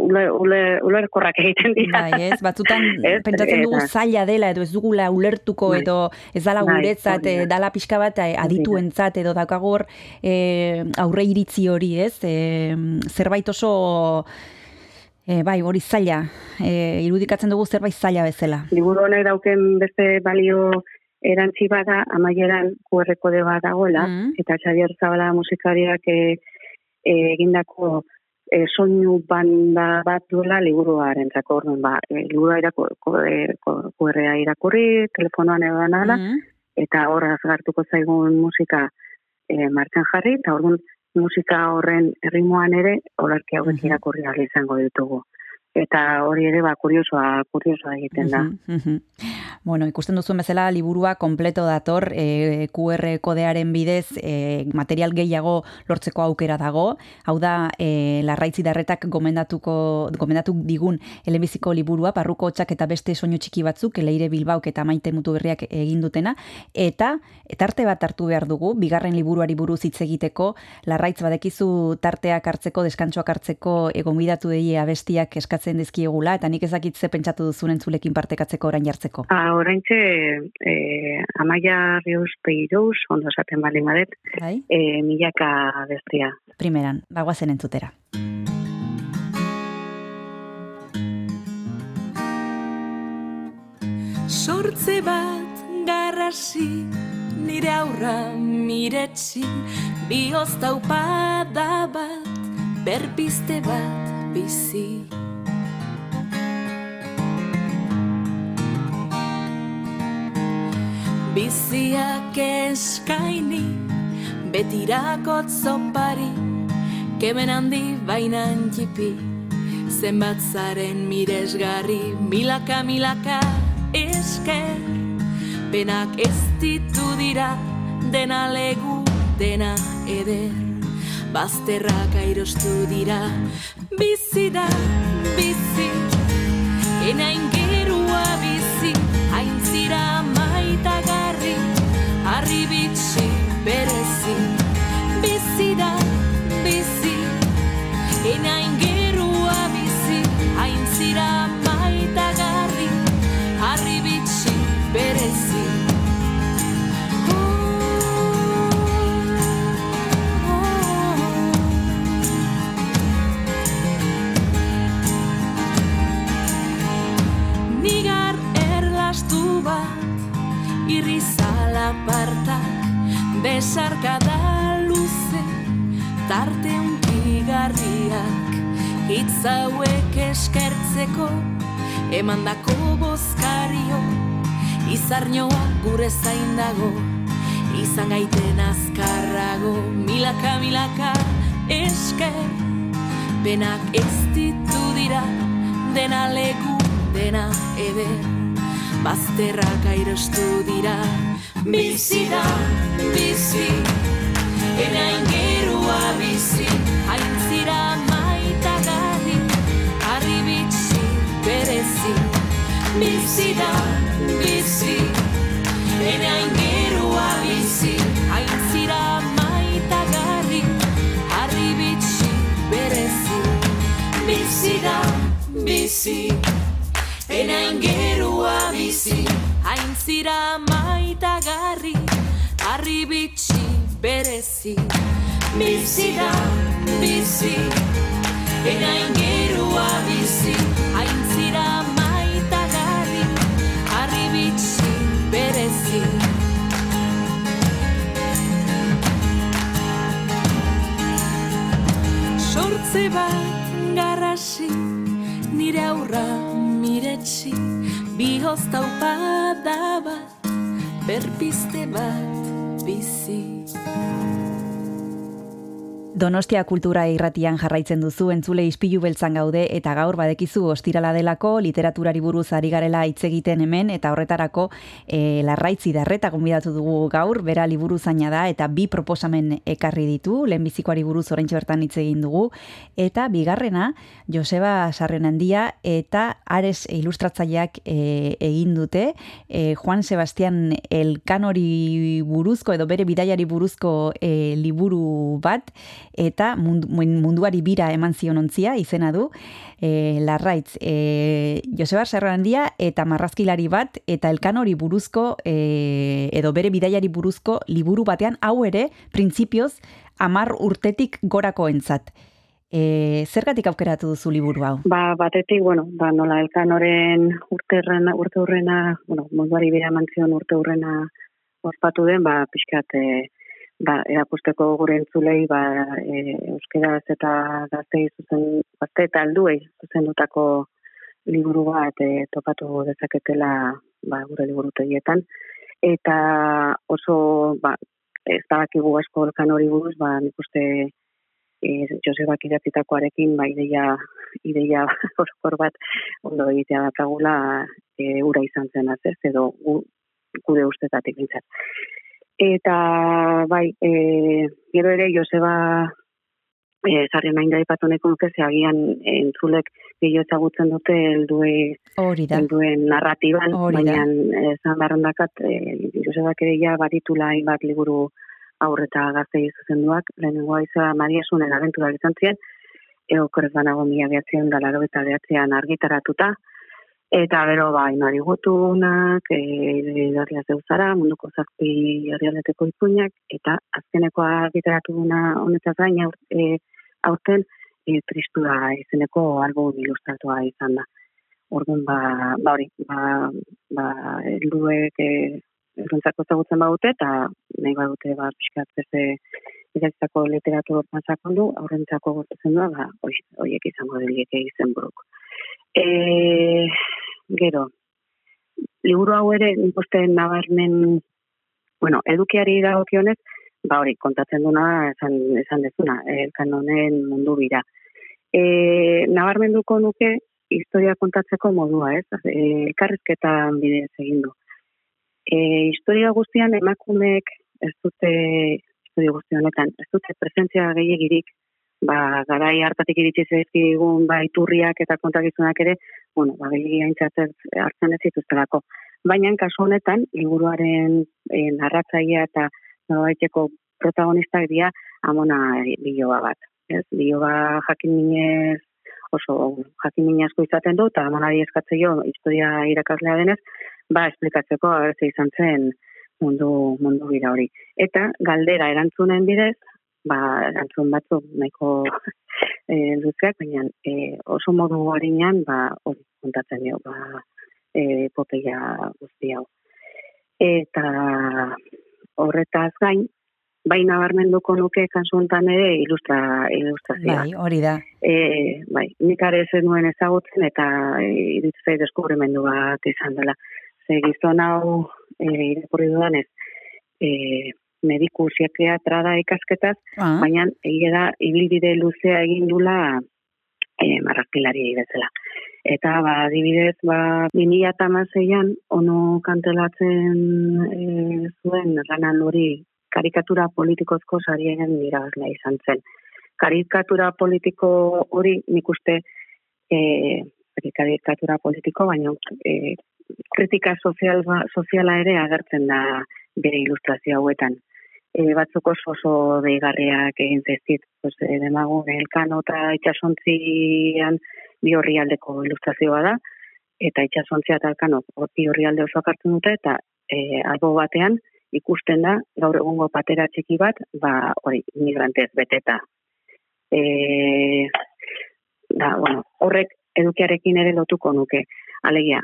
ule ule ulerkorrak egiten dira. Bai ez? Batzutan (laughs) Ez, pentsatzen dugu eta- zaila dela edo ez dugula ulertuko Bai. edo ez dala Bai, guretzat eh, dala pixka bat eh, adituentzat edo dakagor eh, aurre iritzi hori ez? Eh, zerbait oso eh, bai hori zaila. Eh, irudikatzen dugu zerbait zaila bezala. Liburu honek dauken beste balio erantzi bada amaieran QR kode bat dagoela Mm. eta Xavier Zabala musikariak e, e, egindako e, soinu banda bat duela liburuarentzako orduan ba e, liburua irako, ko, ko- QR-a irakurri telefonoan edo nala Mm. eta horraz gartuko zaigun musika e, martxan jarri eta orduan musika horren erritmoan ere olarki hauek Mhm. irakurri ahal izango ditugu eta hori ere ba kuriosoa kuriosoa egiten da. Bueno, ikusten duzuen bezala liburua kompleto dator, e, QR kodearen bidez e, material gehiago lortzeko aukera dago. Hau da, e, larraitzi darretak gomendatuko, gomendatu digun elebiziko liburua, parruko hotxak eta beste soinu txiki batzuk, leire bilbauk eta maite mutu berriak egin dutena. Eta, tarte bat hartu behar dugu, bigarren liburuari buruz hitz egiteko, larraitz badekizu tarteak hartzeko, deskantsoak hartzeko egonbidatu dei abestiak eskatzen dizkiegula, eta nik ezakit ze pentsatu duzun entzulekin partekatzeko orain jartzeko. Ah, oraintxe eh, Amaia Rius Peiruz, ondo esaten baldin badet, Bai? eh, milaka bestia. Primeran, bagoazen entzutera. Sortze bat garrasi nire aurra miretsi Bioz taupada bat berpiste bat bizi Biziak eskaini betirako zopari Kemen handi bainan jipi Zenbat zaren miresgarri Milaka, milaka esker. Penak ez ditu dira Dena legu, dena eder. Bazterrak airostu dira Bizi da, bizi. Enain gerua bizi Hain zira maitagarri Harri bitxi berezi. Bizi da, bizi Enain gerua bizi Hain zira maitagarri Harri bitxi berezi. Nigar erlastu Irrizala partak Besarkada luze Tarte unkigarriak hauek eskertzeko Emandako bozkario Izarnioa gure zain dago Izan gaiten azkarrago Milaka, milaka esker Benak ez ditu dira Dena leku, dena eder Bazterrak airostu dira. Bizi da, bizi. Ena ingerua bizi. Hain zira maitagarri Harri bitxi berezi. Bizi da, bizi. Ena ingerua bizi. Hain zira maitagarri Harri bitxi berezi. Bizi da, bizi Ena ingerua bizi Hain zira maitagarri Harri bitxi berezi. Bizi da, bizi Ena ingerua bizi Hain zira maitagarri Harri bitxi berezi. Sortze bat garrasi Nire aurra miretsi Bihoz taupada bat Berpiste bat bizi Donostia kultura irratian jarraitzen duzu entzule ispilu beltzan gaude eta gaur badekizu ostirala delako literaturari buruz ari garela hitz egiten hemen eta horretarako e, larraitzi darreta gonbidatu dugu gaur, bera liburu zaina da eta bi proposamen ekarri ditu, lehenbizikoari buruz oraintxe bertan hitz egin dugu. Eta bigarrena Joseba Sarrenandia eta Ares ilustratzaileak e, egin dute e, Juan Sebastian Elkanori buruzko edo bere bidaiari buruzko e, liburu bat eta munduari bira eman zionontzia, izena du, e, larraitz, e, Joseba Serrandia eta marrazkilari bat, eta elkan hori buruzko, e, edo bere bidaiari buruzko, liburu batean, hau ere, printzipioz, amar urtetik gorako entzat. E, zergatik aukeratu duzu liburu hau? Ba, batetik, bueno, ba, nola elkanoren urte urte urrena, bueno, munduari bira mantzion urte urrena ospatu den, ba, pixkat, e, ba, erakusteko gure entzulei ba, e, euskeraz eta gaztei zuzen, gazte eta alduei zuzen dutako liburu bat e, topatu dezaketela ba, gure liburu tegietan. Eta oso, ba, ez da bakigu asko olkan hori buruz, ba, nik uste e, Josebak idatzitakoarekin, ba, ideia, ideia (laughs) oskor bat ondo egitea dakagula e, ura izan zen ez, edo gu, gure ustetatik bintzat. Eta, bai, e, gero ere, Joseba e, zarri nahi da ipatoneko nuke, ze agian entzulek gehiago ezagutzen dute eldue, elduen narratiban, baina zan barren dakat, e, Joseba kereia baritula bat liburu aurreta gazte zuzenduak, lehenengo aiza Maria Sunen abentura izan ziren, eo korez banago mila behatzean da laro eta behatzean argitaratuta, Eta bero ba, inari gutunak, e, darria zeuzara, munduko zazpi herrialeteko ipuinak, eta azkenekoa literatu duna honetaz gain e, aurten e, tristu da izeneko album ilustratua izan da. Orduan ba, ba hori, ba, ba elduek e, errontzako zagutzen baute, eta nahi badute ba, pixkat beste idatzako literatu hortan sakondu, aurrentzako gortuzen du, ba, horiek izango delieke izen buruk. E, gero, liburu hau ere, imposte nabarmen, bueno, edukiari dagokionez, ba hori, kontatzen duna, esan, esan dezuna, elkan honen mundu bira. E, nabarmen duko nuke, historia kontatzeko modua, ez? Elkarrizketan bidez egin du. E, historia guztian emakumeek ez dute, historia guzti honetan, ez dute presentzia gehiagirik ba, garai hartatik iritsi zaizkigun ba, iturriak eta kontakizunak ere, bueno, ba, gehi hartzen ez zituztelako. Baina, kasu honetan, liburuaren e, narratzaia eta noraiteko protagonistak dira amona biloba bat. Ez? Biloba jakin minez oso jakin minezko izaten du, eta amona jo, historia irakaslea denez, ba, esplikatzeko agertze izan zen mundu, mundu bira hori. Eta galdera erantzunen bidez, ba, erantzun batzuk nahiko (laughs) e, luzeak, baina e, oso modu harinean, ba, hori kontatzen dio, ba, e, popeia guzti hau. Eta horretaz gain, baina barmenduko nuke kansuntan ere ilustra, ilustrazioa. Bai, hori da. E, bai, nik are nuen ezagutzen eta e, iritzei deskubrimendu bat izan dela. Ze gizon hau e, irakurri dudanez, e, mediku psikiatra da ikasketaz, ah. baina egia da ibilbide luzea egin dula e, marrakilari bezala. Eta ba, adibidez, ba, 2006an ono kantelatzen e, zuen ranan hori karikatura politikozko sarien irabazlea izan zen. Karikatura politiko hori nik uste e, karikatura politiko, baina e, kritika sozial, soziala ere agertzen da bere ilustrazio hauetan e, batzuk oso oso deigarriak egin zezit, pues, e, demago, elkano eta itxasontzian bi horri aldeko ilustrazioa da, eta itxasontzia eta elkano bi horri alde oso akartzen dute, eta e, albo batean ikusten da, gaur egungo patera txiki bat, ba, hori, migrantez beteta. E, da, bueno, horrek edukiarekin ere lotuko nuke. Alegia,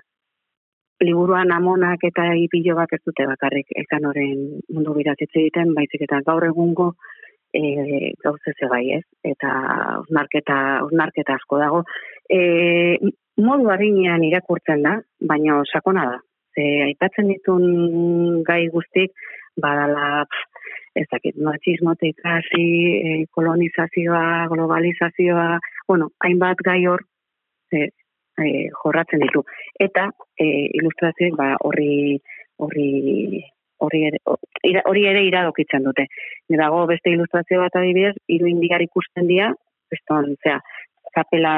liburuan amonak eta ipilo bat ez dute bakarrik ekan horren mundu biratitze egiten, baizik eta gaur egungo e, gauze ze bai ez, eta usnarketa, usnarketa asko dago. E, modu harinean irakurtzen da, baina sakona da. Ze aipatzen ditun gai guztik, badala ez dakit, machismotik hasi, e, kolonizazioa, globalizazioa, bueno, hainbat gai hor e, e, jorratzen ditu. Eta e, ilustrazioek ba, horri horri hori ere, hori ere iradokitzen dute. Dago beste ilustrazio bat adibidez, hiru indigar ikusten dira, beston, zea, zapela,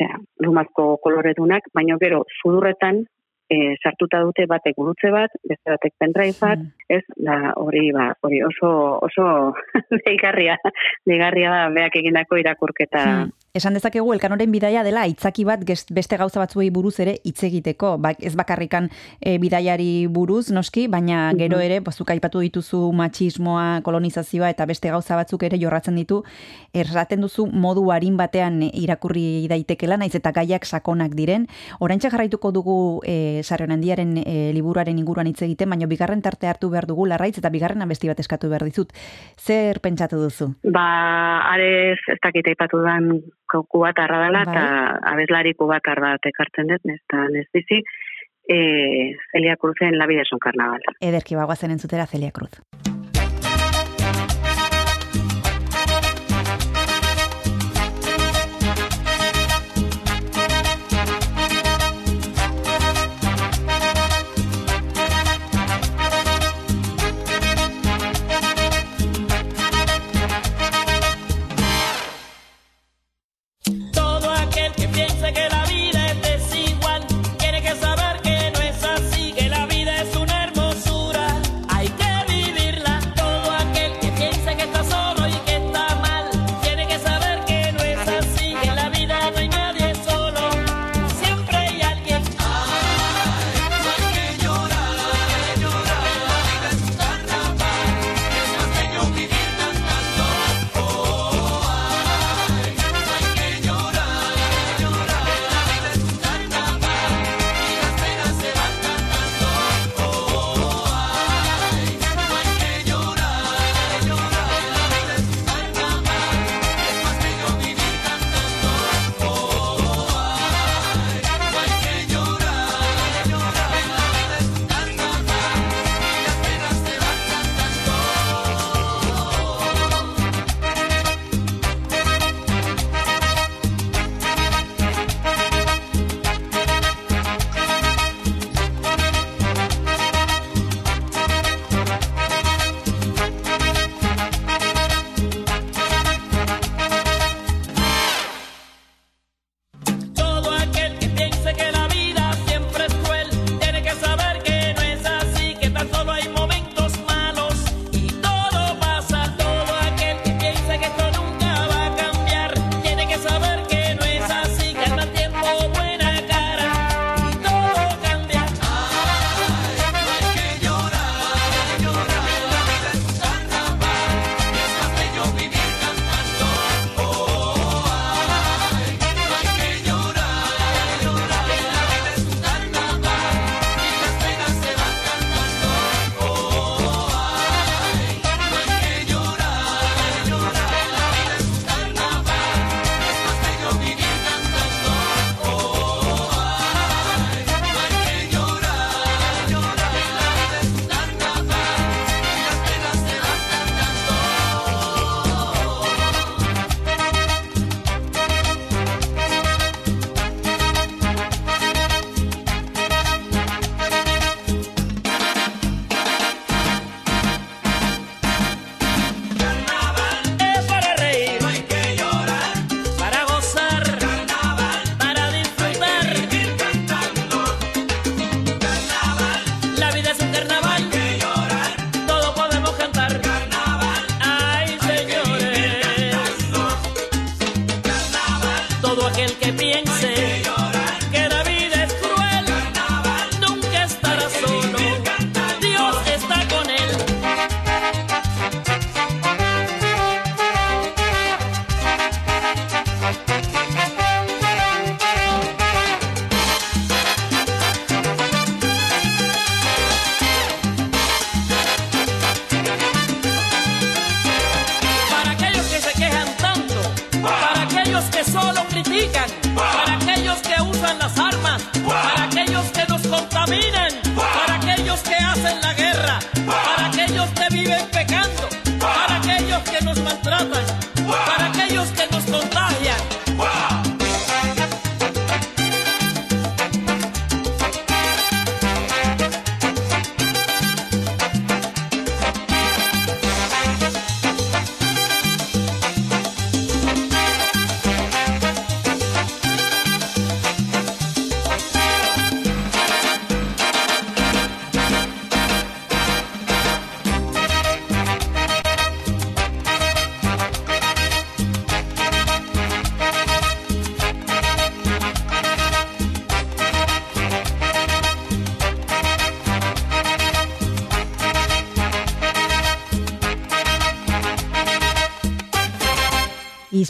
zea, lumazko koloredunak, baina gero sudurretan e, sartuta dute batek gurutze bat, beste batek pendrive bat, ez, da hori ba, hori oso oso (laughs) deigarria, deigarria da beak egindako irakurketa. Mm. Esan dezakegu elkanoren bidaia dela aitzaki bat beste gauza batzuei buruz ere hitz egiteko, ba, ez bakarrikan e, bidaiari buruz noski, baina gero mhm. ere pozuk aipatu dituzu machismoa, kolonizazioa eta beste gauza batzuk ere jorratzen ditu, erraten duzu modu harin batean irakurri daitekela naiz eta gaiak sakonak diren. Oraintxe jarraituko dugu e, sarren handiaren e, liburuaren inguruan hitz egiten, baina bigarren tarte hartu behar dugu larraitz eta bigarren abesti bat eskatu behar dizut. Zer pentsatu duzu? Ba, arez ez dakit aipatu dan kubatarra dela eta bai. abeslari kubatar bat ekartzen dut, nezta ez bizi, e, Celia Cruzen La Vida es un Carnaval. Ederki bagoazen entzutera Celia Cruz.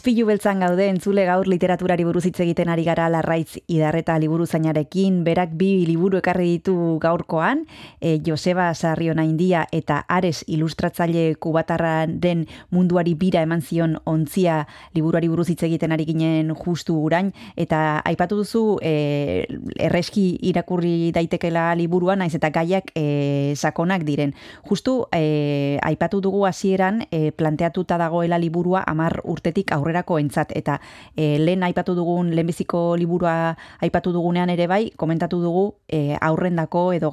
Izpilu beltzan gaude entzule gaur literaturari buruz hitz egiten ari gara larraitz idarreta liburu zainarekin, berak bi liburu ekarri ditu gaurkoan, e, Joseba Sarriona India eta Ares ilustratzaile kubatarraren den munduari bira eman zion ontzia liburuari buruz hitz egiten ari ginen justu urain, eta aipatu duzu e, erreski irakurri daitekela liburuan, naiz eta gaiak e, sakonak diren. Justu e, aipatu dugu hasieran e, planteatuta dagoela liburua amar urtetik aurrerako entzat eta e, lehen aipatu dugun lehenbiziko liburua aipatu dugunean ere bai komentatu dugu e, aurrendako edo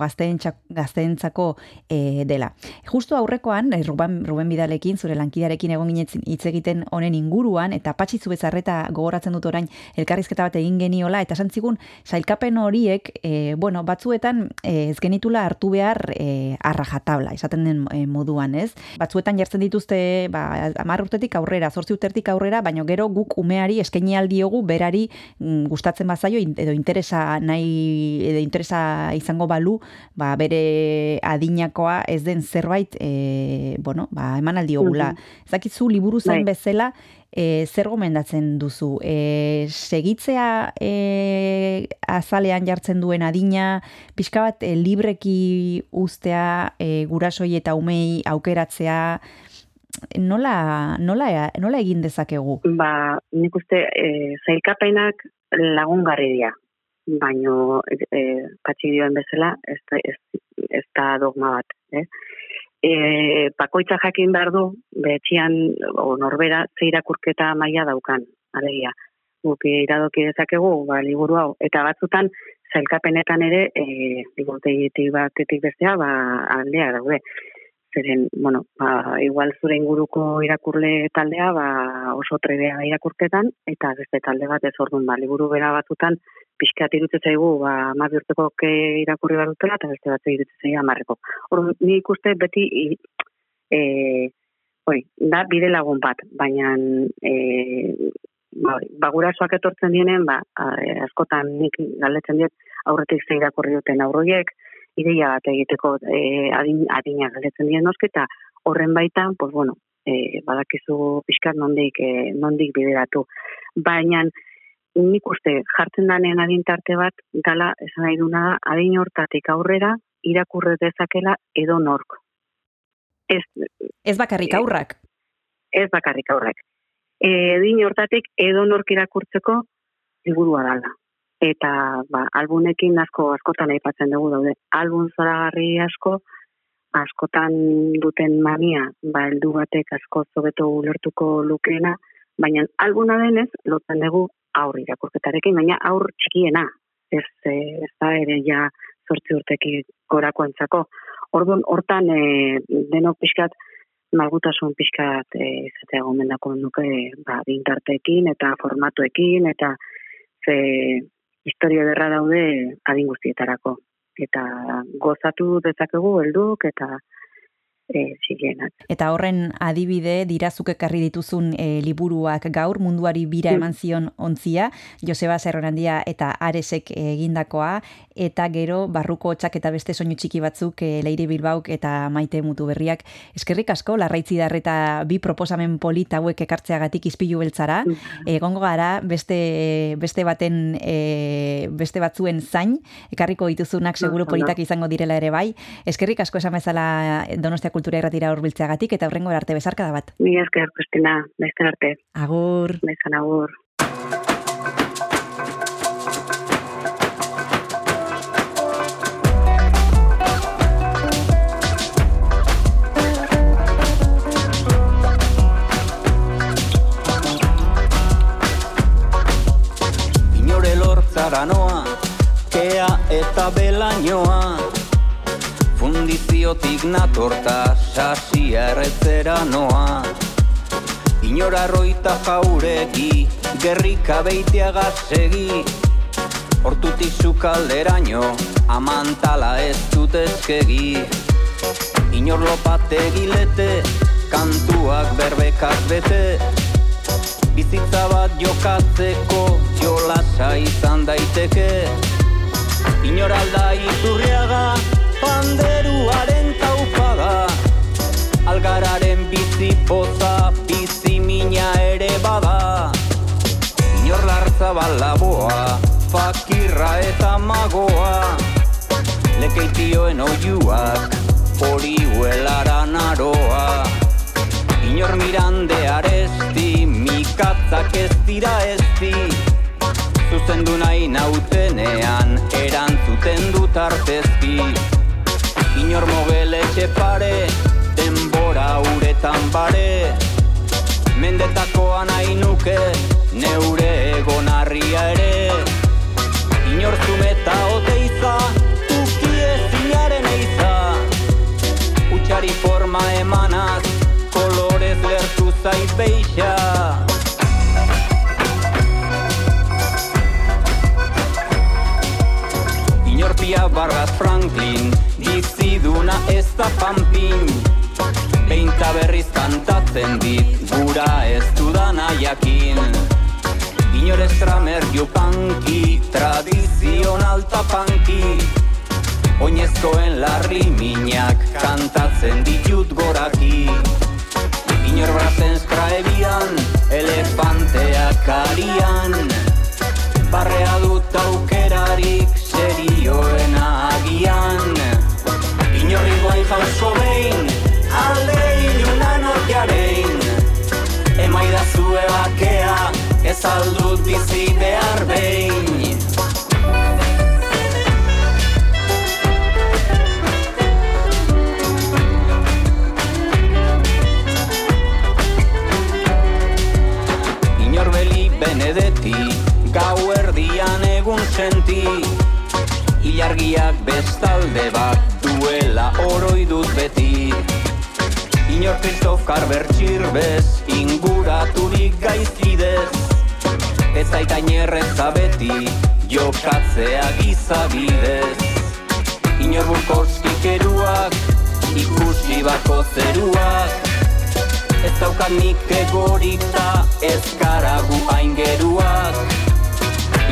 gazteentzako e, dela. Justo aurrekoan e, Ruben, Ruben Bidalekin zure lankidarekin egon ginetzen hitz egiten honen inguruan eta patxitzu bezarreta gogoratzen dut orain elkarrizketa bat egin geniola eta santzigun sailkapen horiek e, bueno, batzuetan e, ez genitula hartu behar e, arrajatabla, esaten den e, moduan, ez? Batzuetan jartzen dituzte, ba, amar urtetik aurrera, zortzi urtetik aurrera baina gero guk umeari eskaini aldiogu berari mm, gustatzen bazaio edo interesa nahi edo interesa izango balu, ba, bere adinakoa ez den zerbait e, bueno, ba, eman aldiogula. Mm -hmm. Zakizu liburu zain bezala e, zer gomendatzen duzu? E, segitzea e, azalean jartzen duen adina, pixka bat e, libreki ustea e, gurasoi eta umei aukeratzea, nola, nola, nola egin dezakegu? Ba, nik uste e, zailkapenak lagungarri dira, baino e, patxi dioen bezala ez, ez, ez da dogma bat. Eh? E, pakoitza jakin behar du, betxian, o norbera, zeirakurketa maila daukan, alegia. Guk iradoki dezakegu, ba, liburu hau, eta batzutan, zailkapenetan ere, e, liburutegitik batetik bestea, ba, aldea daude zeren, bueno, ba, igual zure inguruko irakurle taldea, ba, oso trebea irakurketan, eta beste talde bat ez orduan, ba, liburu bera batutan, pixkat irutzen zaigu, ba, ma bihurtzeko ke irakurri bat dutela, eta beste bat irutzen zaigu amarreko. Orduan, ni ikuste beti, e, oi, da, bide lagun bat, baina, e, ba, ba gurasoak etortzen dienen, ba, askotan nik galdetzen diet, aurretik zei irakurri duten aurroiek, ideia bat egiteko e, adin, adina galdetzen dien nosketa, horren baitan, pues bueno, e, badakizu pixkat nondik, e, nondik bideratu. Baina, nik uste, jartzen danean adintarte bat, gala, esan nahi duna da, adin hortatik aurrera, irakurre dezakela edo nork. Ez, ez bakarrik aurrak? Ez bakarrik aurrak. E, adin hortatik edo nork irakurtzeko, ligurua dala eta ba, albunekin asko askotan aipatzen dugu daude. Albun zoragarri asko, askotan duten mania, ba, eldu batek asko zobeto ulertuko lukeena, baina albuna denez, lotzen dugu aurri irakurketarekin, baina aur txikiena, ez, ez da ere ja zortzi urteki gorako entzako. Orduan, hortan, e, denok pixkat, malgutasun pixkat e, izatea gomendako nuke ba, dintartekin eta formatuekin eta ze historia derra daude adin guztietarako eta gozatu dezakegu helduk eta e, Eta horren adibide dirazuk ekarri dituzun e, liburuak gaur munduari bira mm. eman zion ontzia, Joseba Zerronandia eta Aresek egindakoa, eta gero barruko txak eta beste soinu txiki batzuk e, Leire Bilbauk eta Maite Mutu Berriak. Eskerrik asko, larraitzi darreta bi proposamen polit hauek ekartzeagatik izpilu beltzara. Mm. Egongo gara beste, beste baten e, beste batzuen zain, ekarriko dituzunak seguru politak izango direla ere bai. Eskerrik asko esan bezala Donostia kultura irratira urbiltzeagatik eta horrengo arte bezarka da bat. Mi esker, Kristina, beste arte. Agur. Bezan agur. Inore lortzara noa, kea eta belainoa, Fundiziotik natorta sasia erretzera noa. Inora roita jauregi, gerrika beitea gazegi Hortutik zukalderaino, amantala ez dut ezkegi Inor lopate gilete, kantuak berbekaz bete. Bizitza bat jokatzeko, jolasa izan daiteke. Inor iturriaga, panderuaren taupada Algararen bizi poza, bizi mina ere bada. Inor lartza balaboa, fakirra eta magoa. Lekeitioen oiuak, hori huelara naroa Inor mirande aresti, mikatzak ez dira ezti Zuzendu nahi nautenean, Zuzendu nahi nautenean, erantzuten dut artezki. Inor mogele pare, denbora uretan bare. Mendetakoa nahi nuke, neure egonarria ere. Inor zumeta oteiza, ukie zinaren eiza. Utxari forma emanaz, kolorez lertu zait beixa. Inorpia barraz Franklin, biziduna ez da pampin Beinta berriz kantatzen dit, gura ez dudana jakin. Inor estramer panki, tradizional tapanki Oinezkoen larri minak kantatzen ditut goraki. Inor brazen skraebian, elefanteak arian Barrea dut aukerarik serioen agian Inorri guai jausko behin, alde ilunan orjarein Emaida zue bakea, ez aldut bizi behar behin. Benedetti, gau erdian egun senti Ilargiak bestalde bat duela oroi dut beti. Inor Christoph Carver txirbez, inguraturik gaizkidez. Ez aitain erreza beti, jokatzea gizabidez Inor Burkowski keruak, ikusi bako zeruak. Ez daukat nik egorik ta ez garagu hain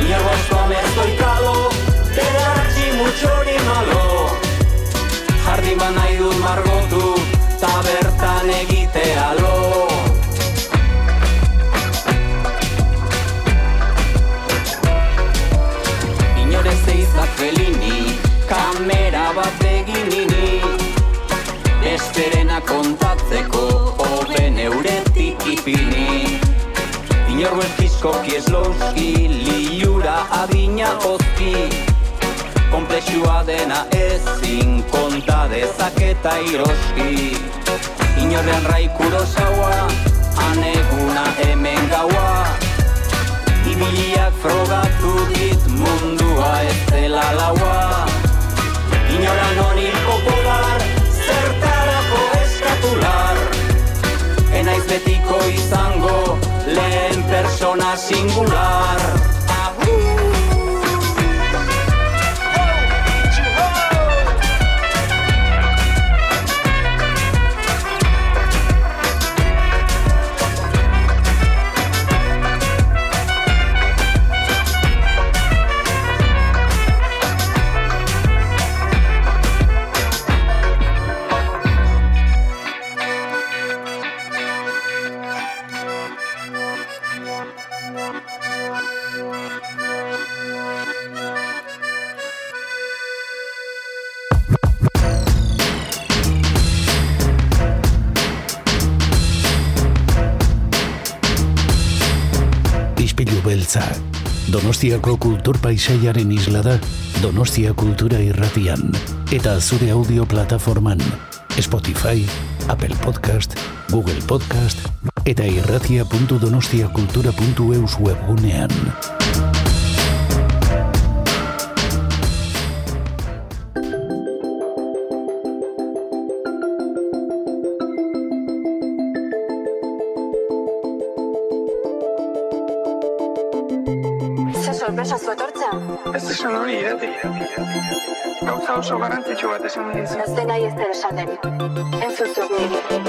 Inor mezkoikalo, ederatzi mutxori malo. Jardin ba nahi dut margotu, ta bertan egite alo. Inor ez eizak felini, kamera bat egin nini. Esterena kontatzeko, hoben euretik ipini. Inor belkizkoki eslauski, liura adina ozki Komplexua dena ezin konta dezaketa iroski Inorrean raikuro zaua, aneguna hemen gaua. Ibiliak frogatu dit mundua ez dela laua. Inoran honi popular, zertarako eskatular. Enaiz betiko izango, lehen persona singular. Ispilu Donostiako kultur paisaiaren isla da Donostia Kultura Irratian eta zure audio plataforman Spotify, Apple Podcast, Google Podcast eta irratia.donostiakultura.eus webgunean. Oso garrantzitsu bat esan dizu. Ez dena ez dela esaten. Entzuzuk niri.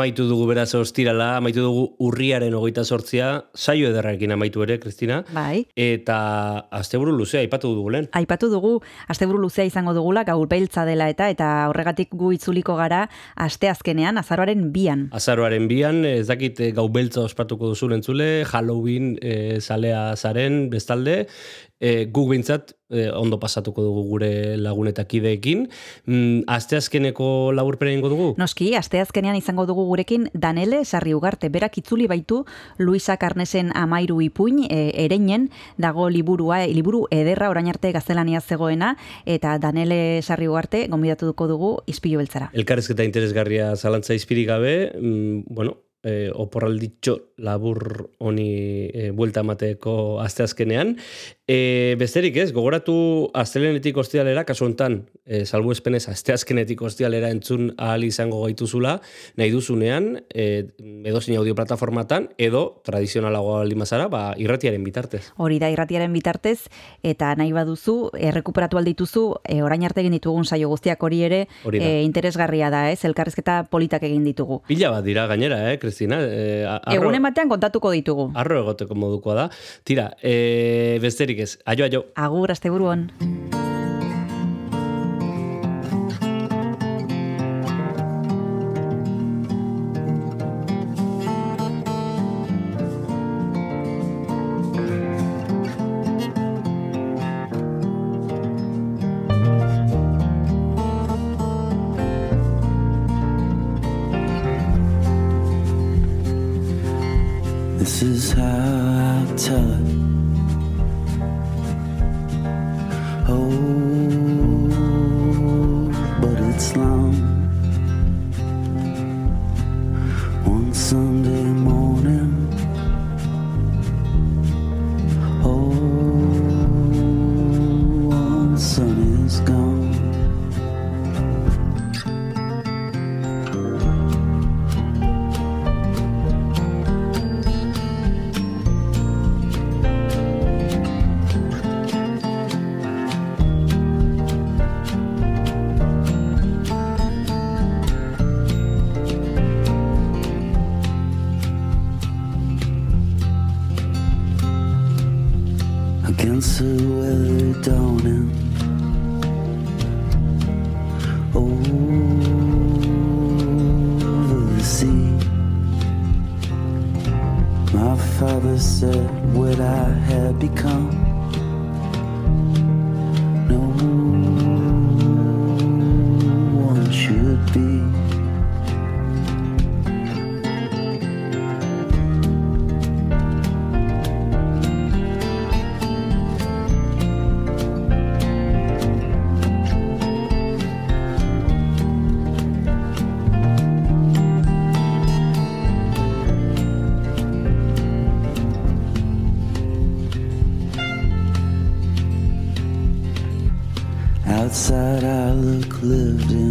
Amaitu dugu beraz ostirala, amaitu dugu urriaren hogeita sortzia, saio ederrarekin amaitu ere, Kristina. Bai. Eta asteburu luzea, aipatu dugu lehen. Aipatu dugu, asteburu luzea izango dugula, gaur beltza dela eta eta horregatik gu itzuliko gara asteazkenean, azaroaren bian. Azaroaren bian, ez dakit eh, gau beltza ospatuko duzu entzule, Halloween e, zalea zaren bestalde, e, guk behintzat e, ondo pasatuko dugu gure lagun eta kideekin. Mm, asteazkeneko laburpena ingo dugu? Noski, asteazkenean izango dugu gurekin Danele Sarri Ugarte, berak itzuli baitu Luisa Karnesen amairu ipuin, e, ereinen, dago liburua, e, liburu ederra orain arte gaztelania zegoena, eta Danele Sarri Ugarte gonbidatuko dugu izpilu beltzara. Elkarrezketa interesgarria zalantza izpirik gabe, mm, bueno, e, oporralditxo labur honi e, buelta emateko asteazkenean. E, besterik ez, gogoratu astelenetik ostialera, kasu honetan, e, salbu espenez asteazkenetik ostialera entzun ahal izango gaituzula, nahi duzunean, e, edozein audio plataformatan, edo tradizionalagoa baldin bazara, ba, irratiaren bitartez. Hori da irratiaren bitartez, eta nahi baduzu, errekuperatu aldituzu, e, orain arte egin ditugun saio guztiak hori ere, Hori e, interesgarria da, ez? Elkarrizketa politak egin ditugu. Pila bat dira gainera, eh, Kristina? E, arro- Egunen batean kontatuko ditugu. Arro egoteko modukoa da. Tira, e, besterik ez, aio, aio. Agur, asteburu on. This is how I tell it. Lived in.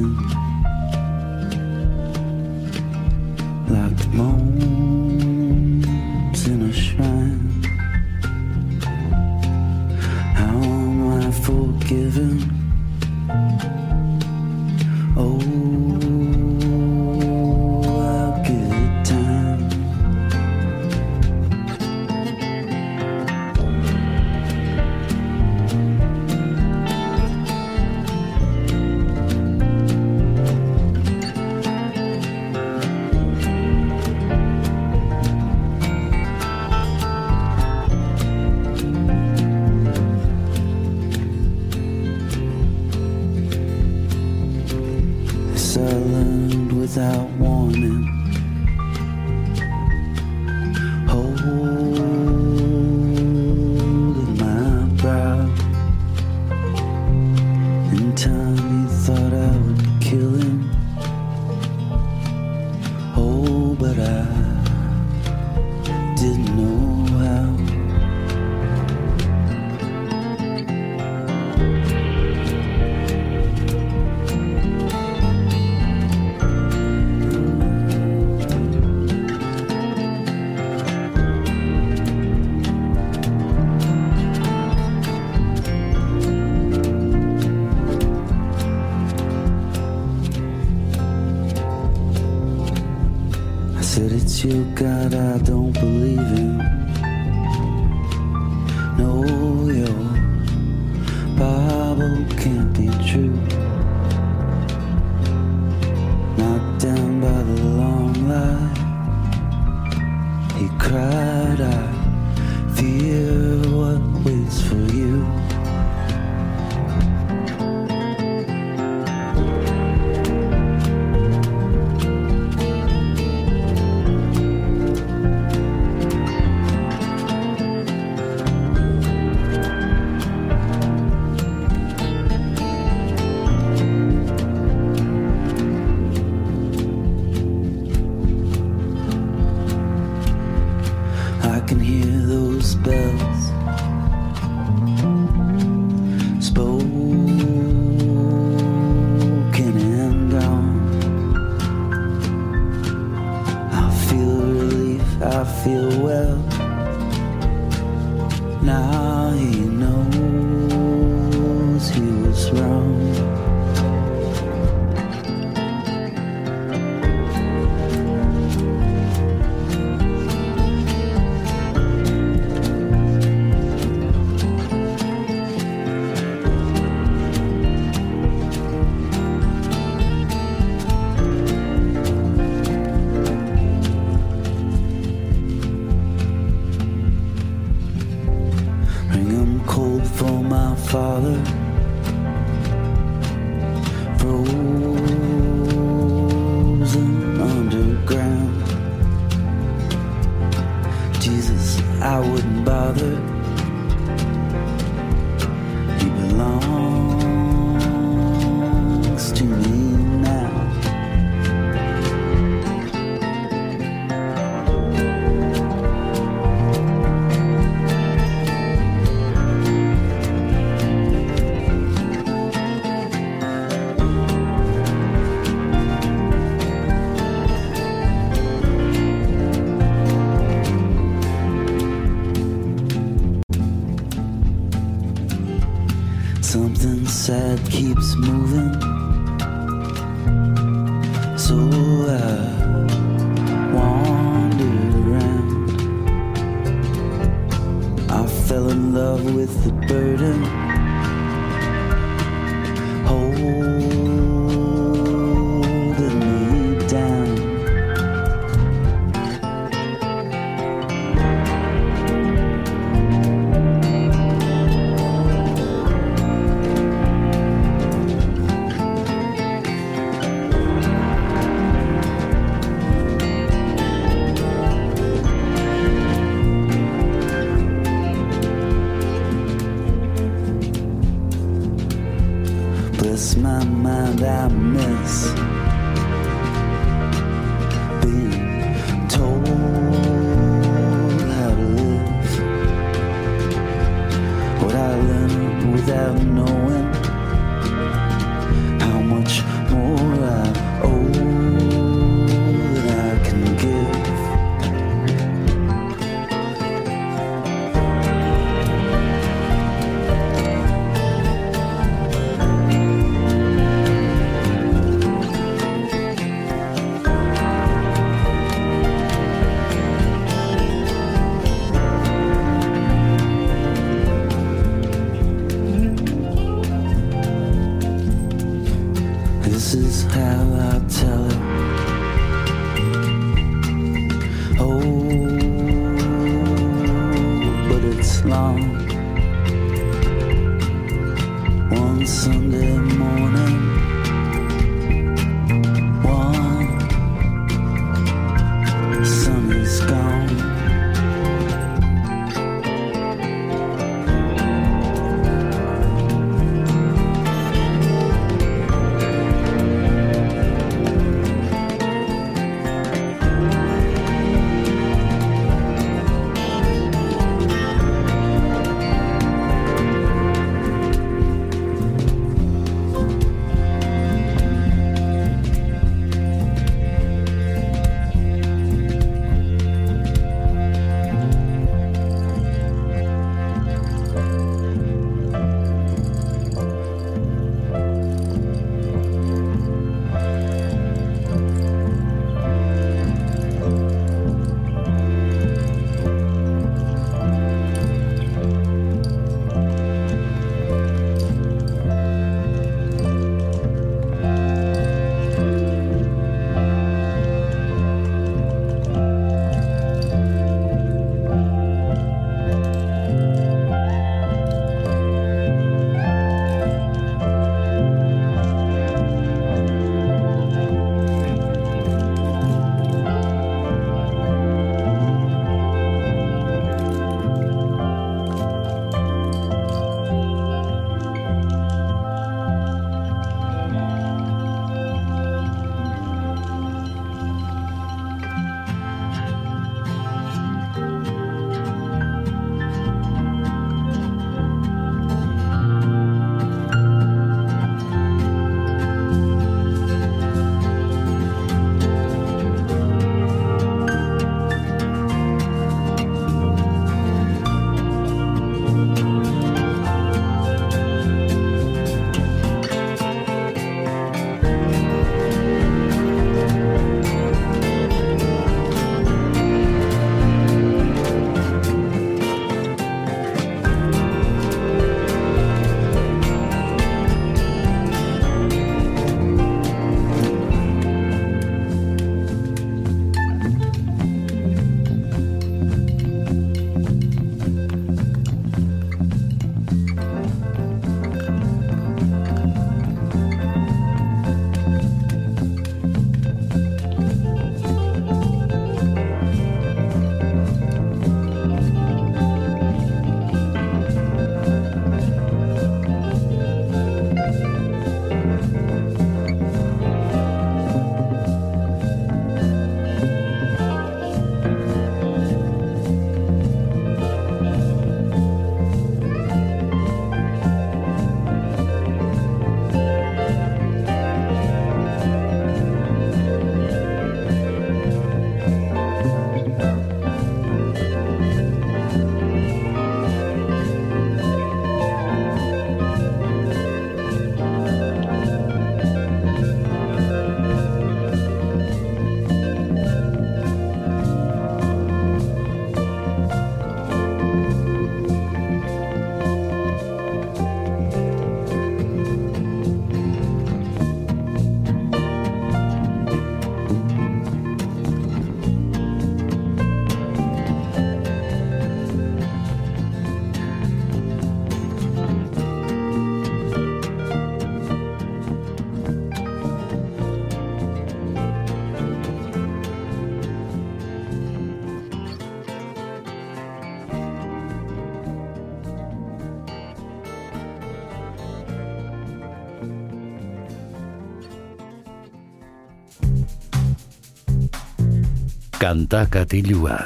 Kanta katilua.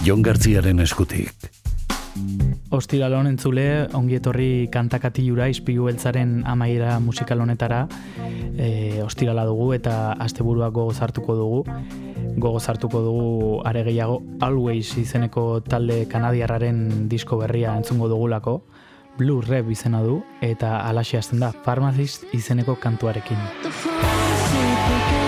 Jon Gartziaren eskutik. Ostiral honen entzule, ongi etorri kantakatilura izpilu beltzaren amaiera musikal honetara e, ostirala dugu eta asteburuak gogoz hartuko dugu. Gogoz hartuko dugu are gehiago Always izeneko talde kanadiarraren disko berria entzungo dugulako. Blue Rap izena du eta alaxe hasten da Pharmacist izeneko kantuarekin. You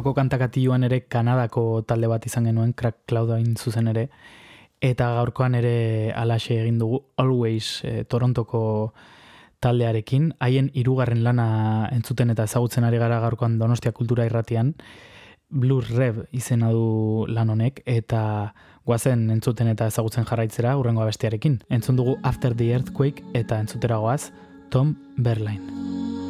Atzoko kantakatioan ere Kanadako talde bat izan genuen, Crack Cloud hain zuzen ere, eta gaurkoan ere alaxe egin dugu Always eh, Torontoko taldearekin, haien hirugarren lana entzuten eta ezagutzen ari gara gaurkoan Donostia Kultura Irratian, Blue Rev izena du lan honek, eta guazen entzuten eta ezagutzen jarraitzera urrengo abestiarekin. Entzun dugu After the Earthquake eta entzutera goaz Tom Berline.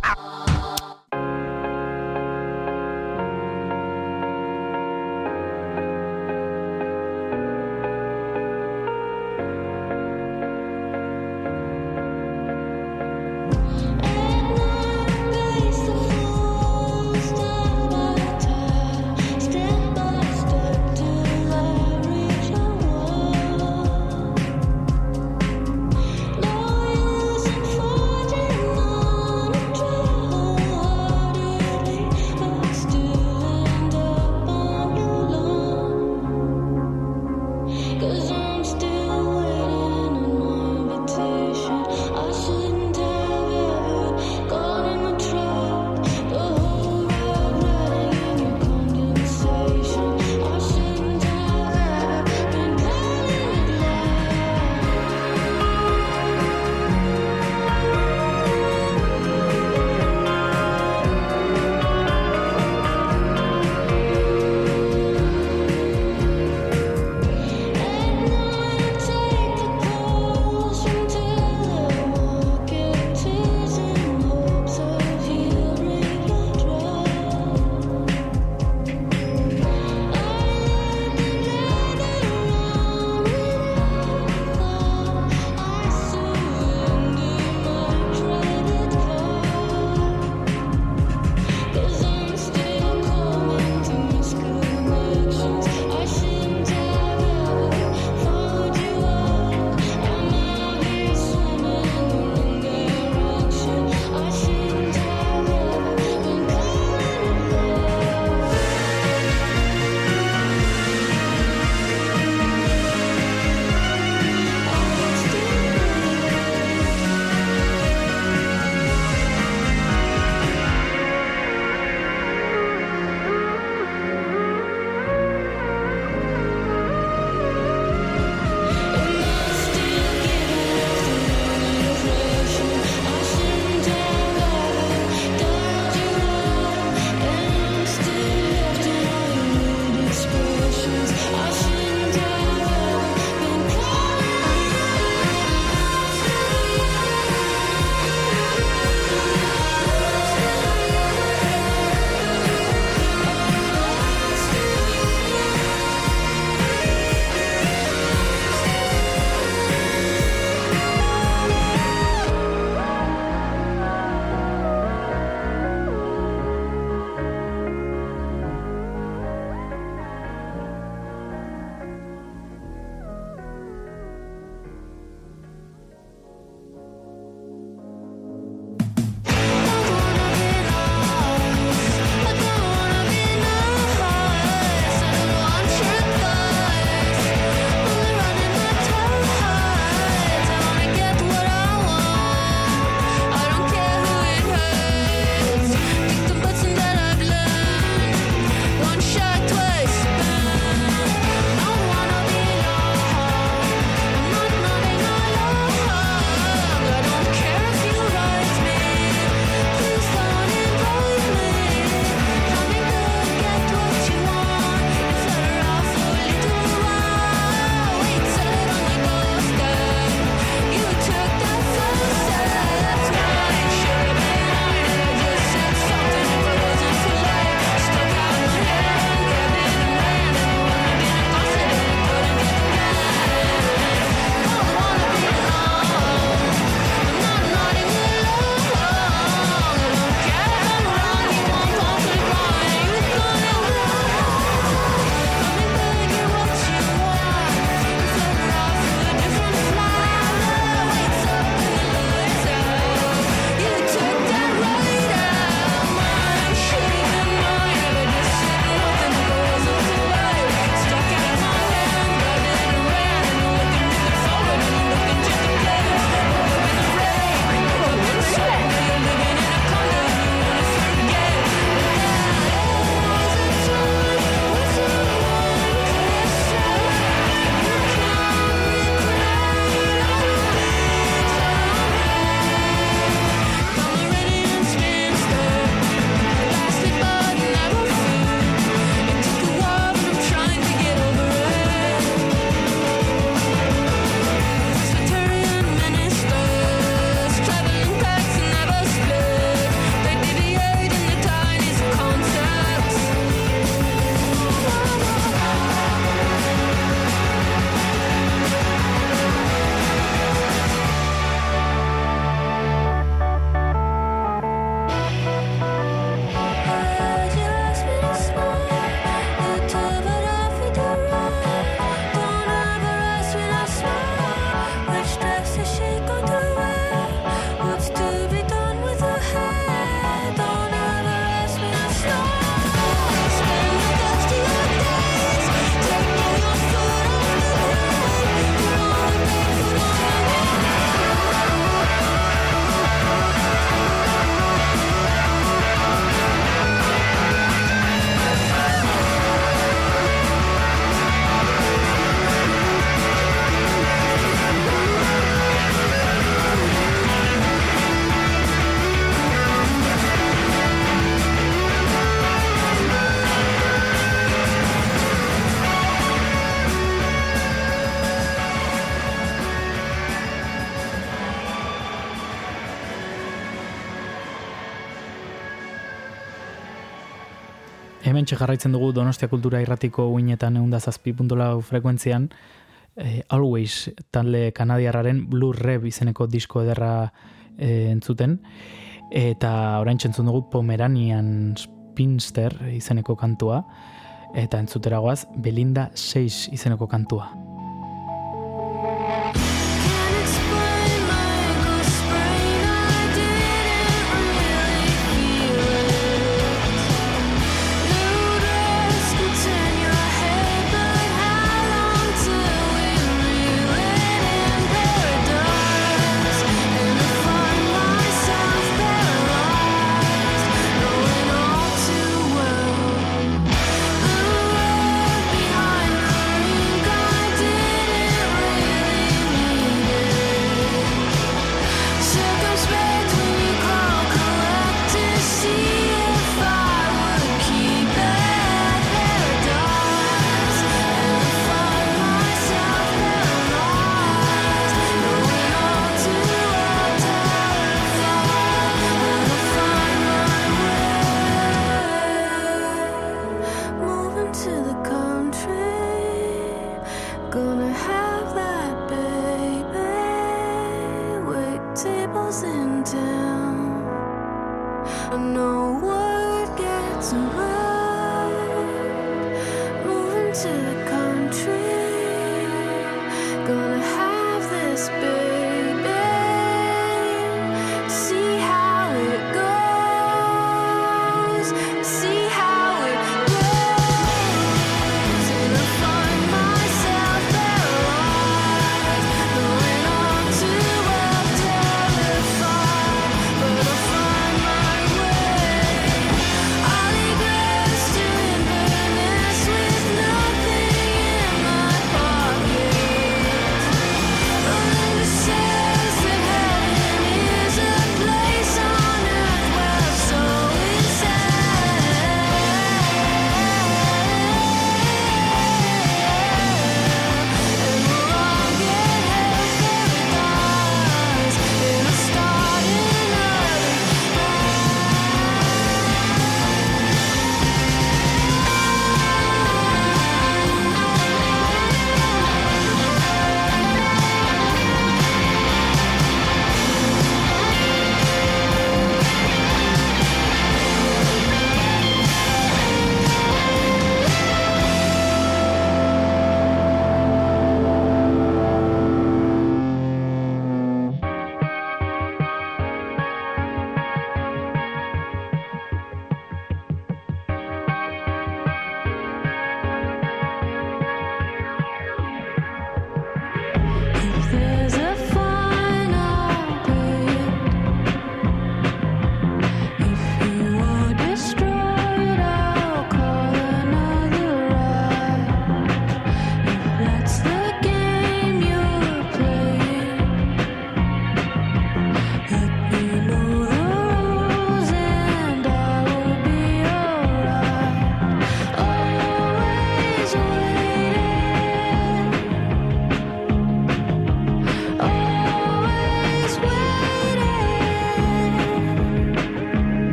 hemen jarraitzen dugu Donostia Kultura irratiko uinetan egun zazpi puntolau frekuentzian e, Always talde kanadiarraren Blue Rev izeneko disko ederra e, entzuten eta orain txentzun dugu Pomeranian Spinster izeneko kantua eta entzuteragoaz Belinda 6 izeneko kantua.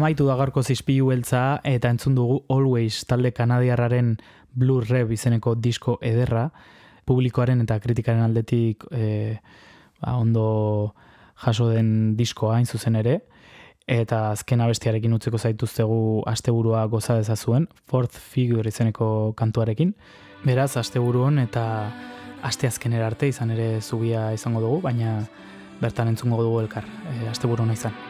Amaitu da gaurko zizpilu beltza eta entzun dugu Always talde kanadiarraren Blue Rev izeneko disko ederra, publikoaren eta kritikaren aldetik e, ba, ondo jaso den diskoa hain zuzen ere, eta azken abestiarekin utzeko zaituztegu asteburua goza dezazuen, Fourth Figure izeneko kantuarekin. Beraz, asteburu hon eta asteazkenera arte izan ere zubia izango dugu, baina bertan entzungo dugu elkar, e, asteburu hona izan.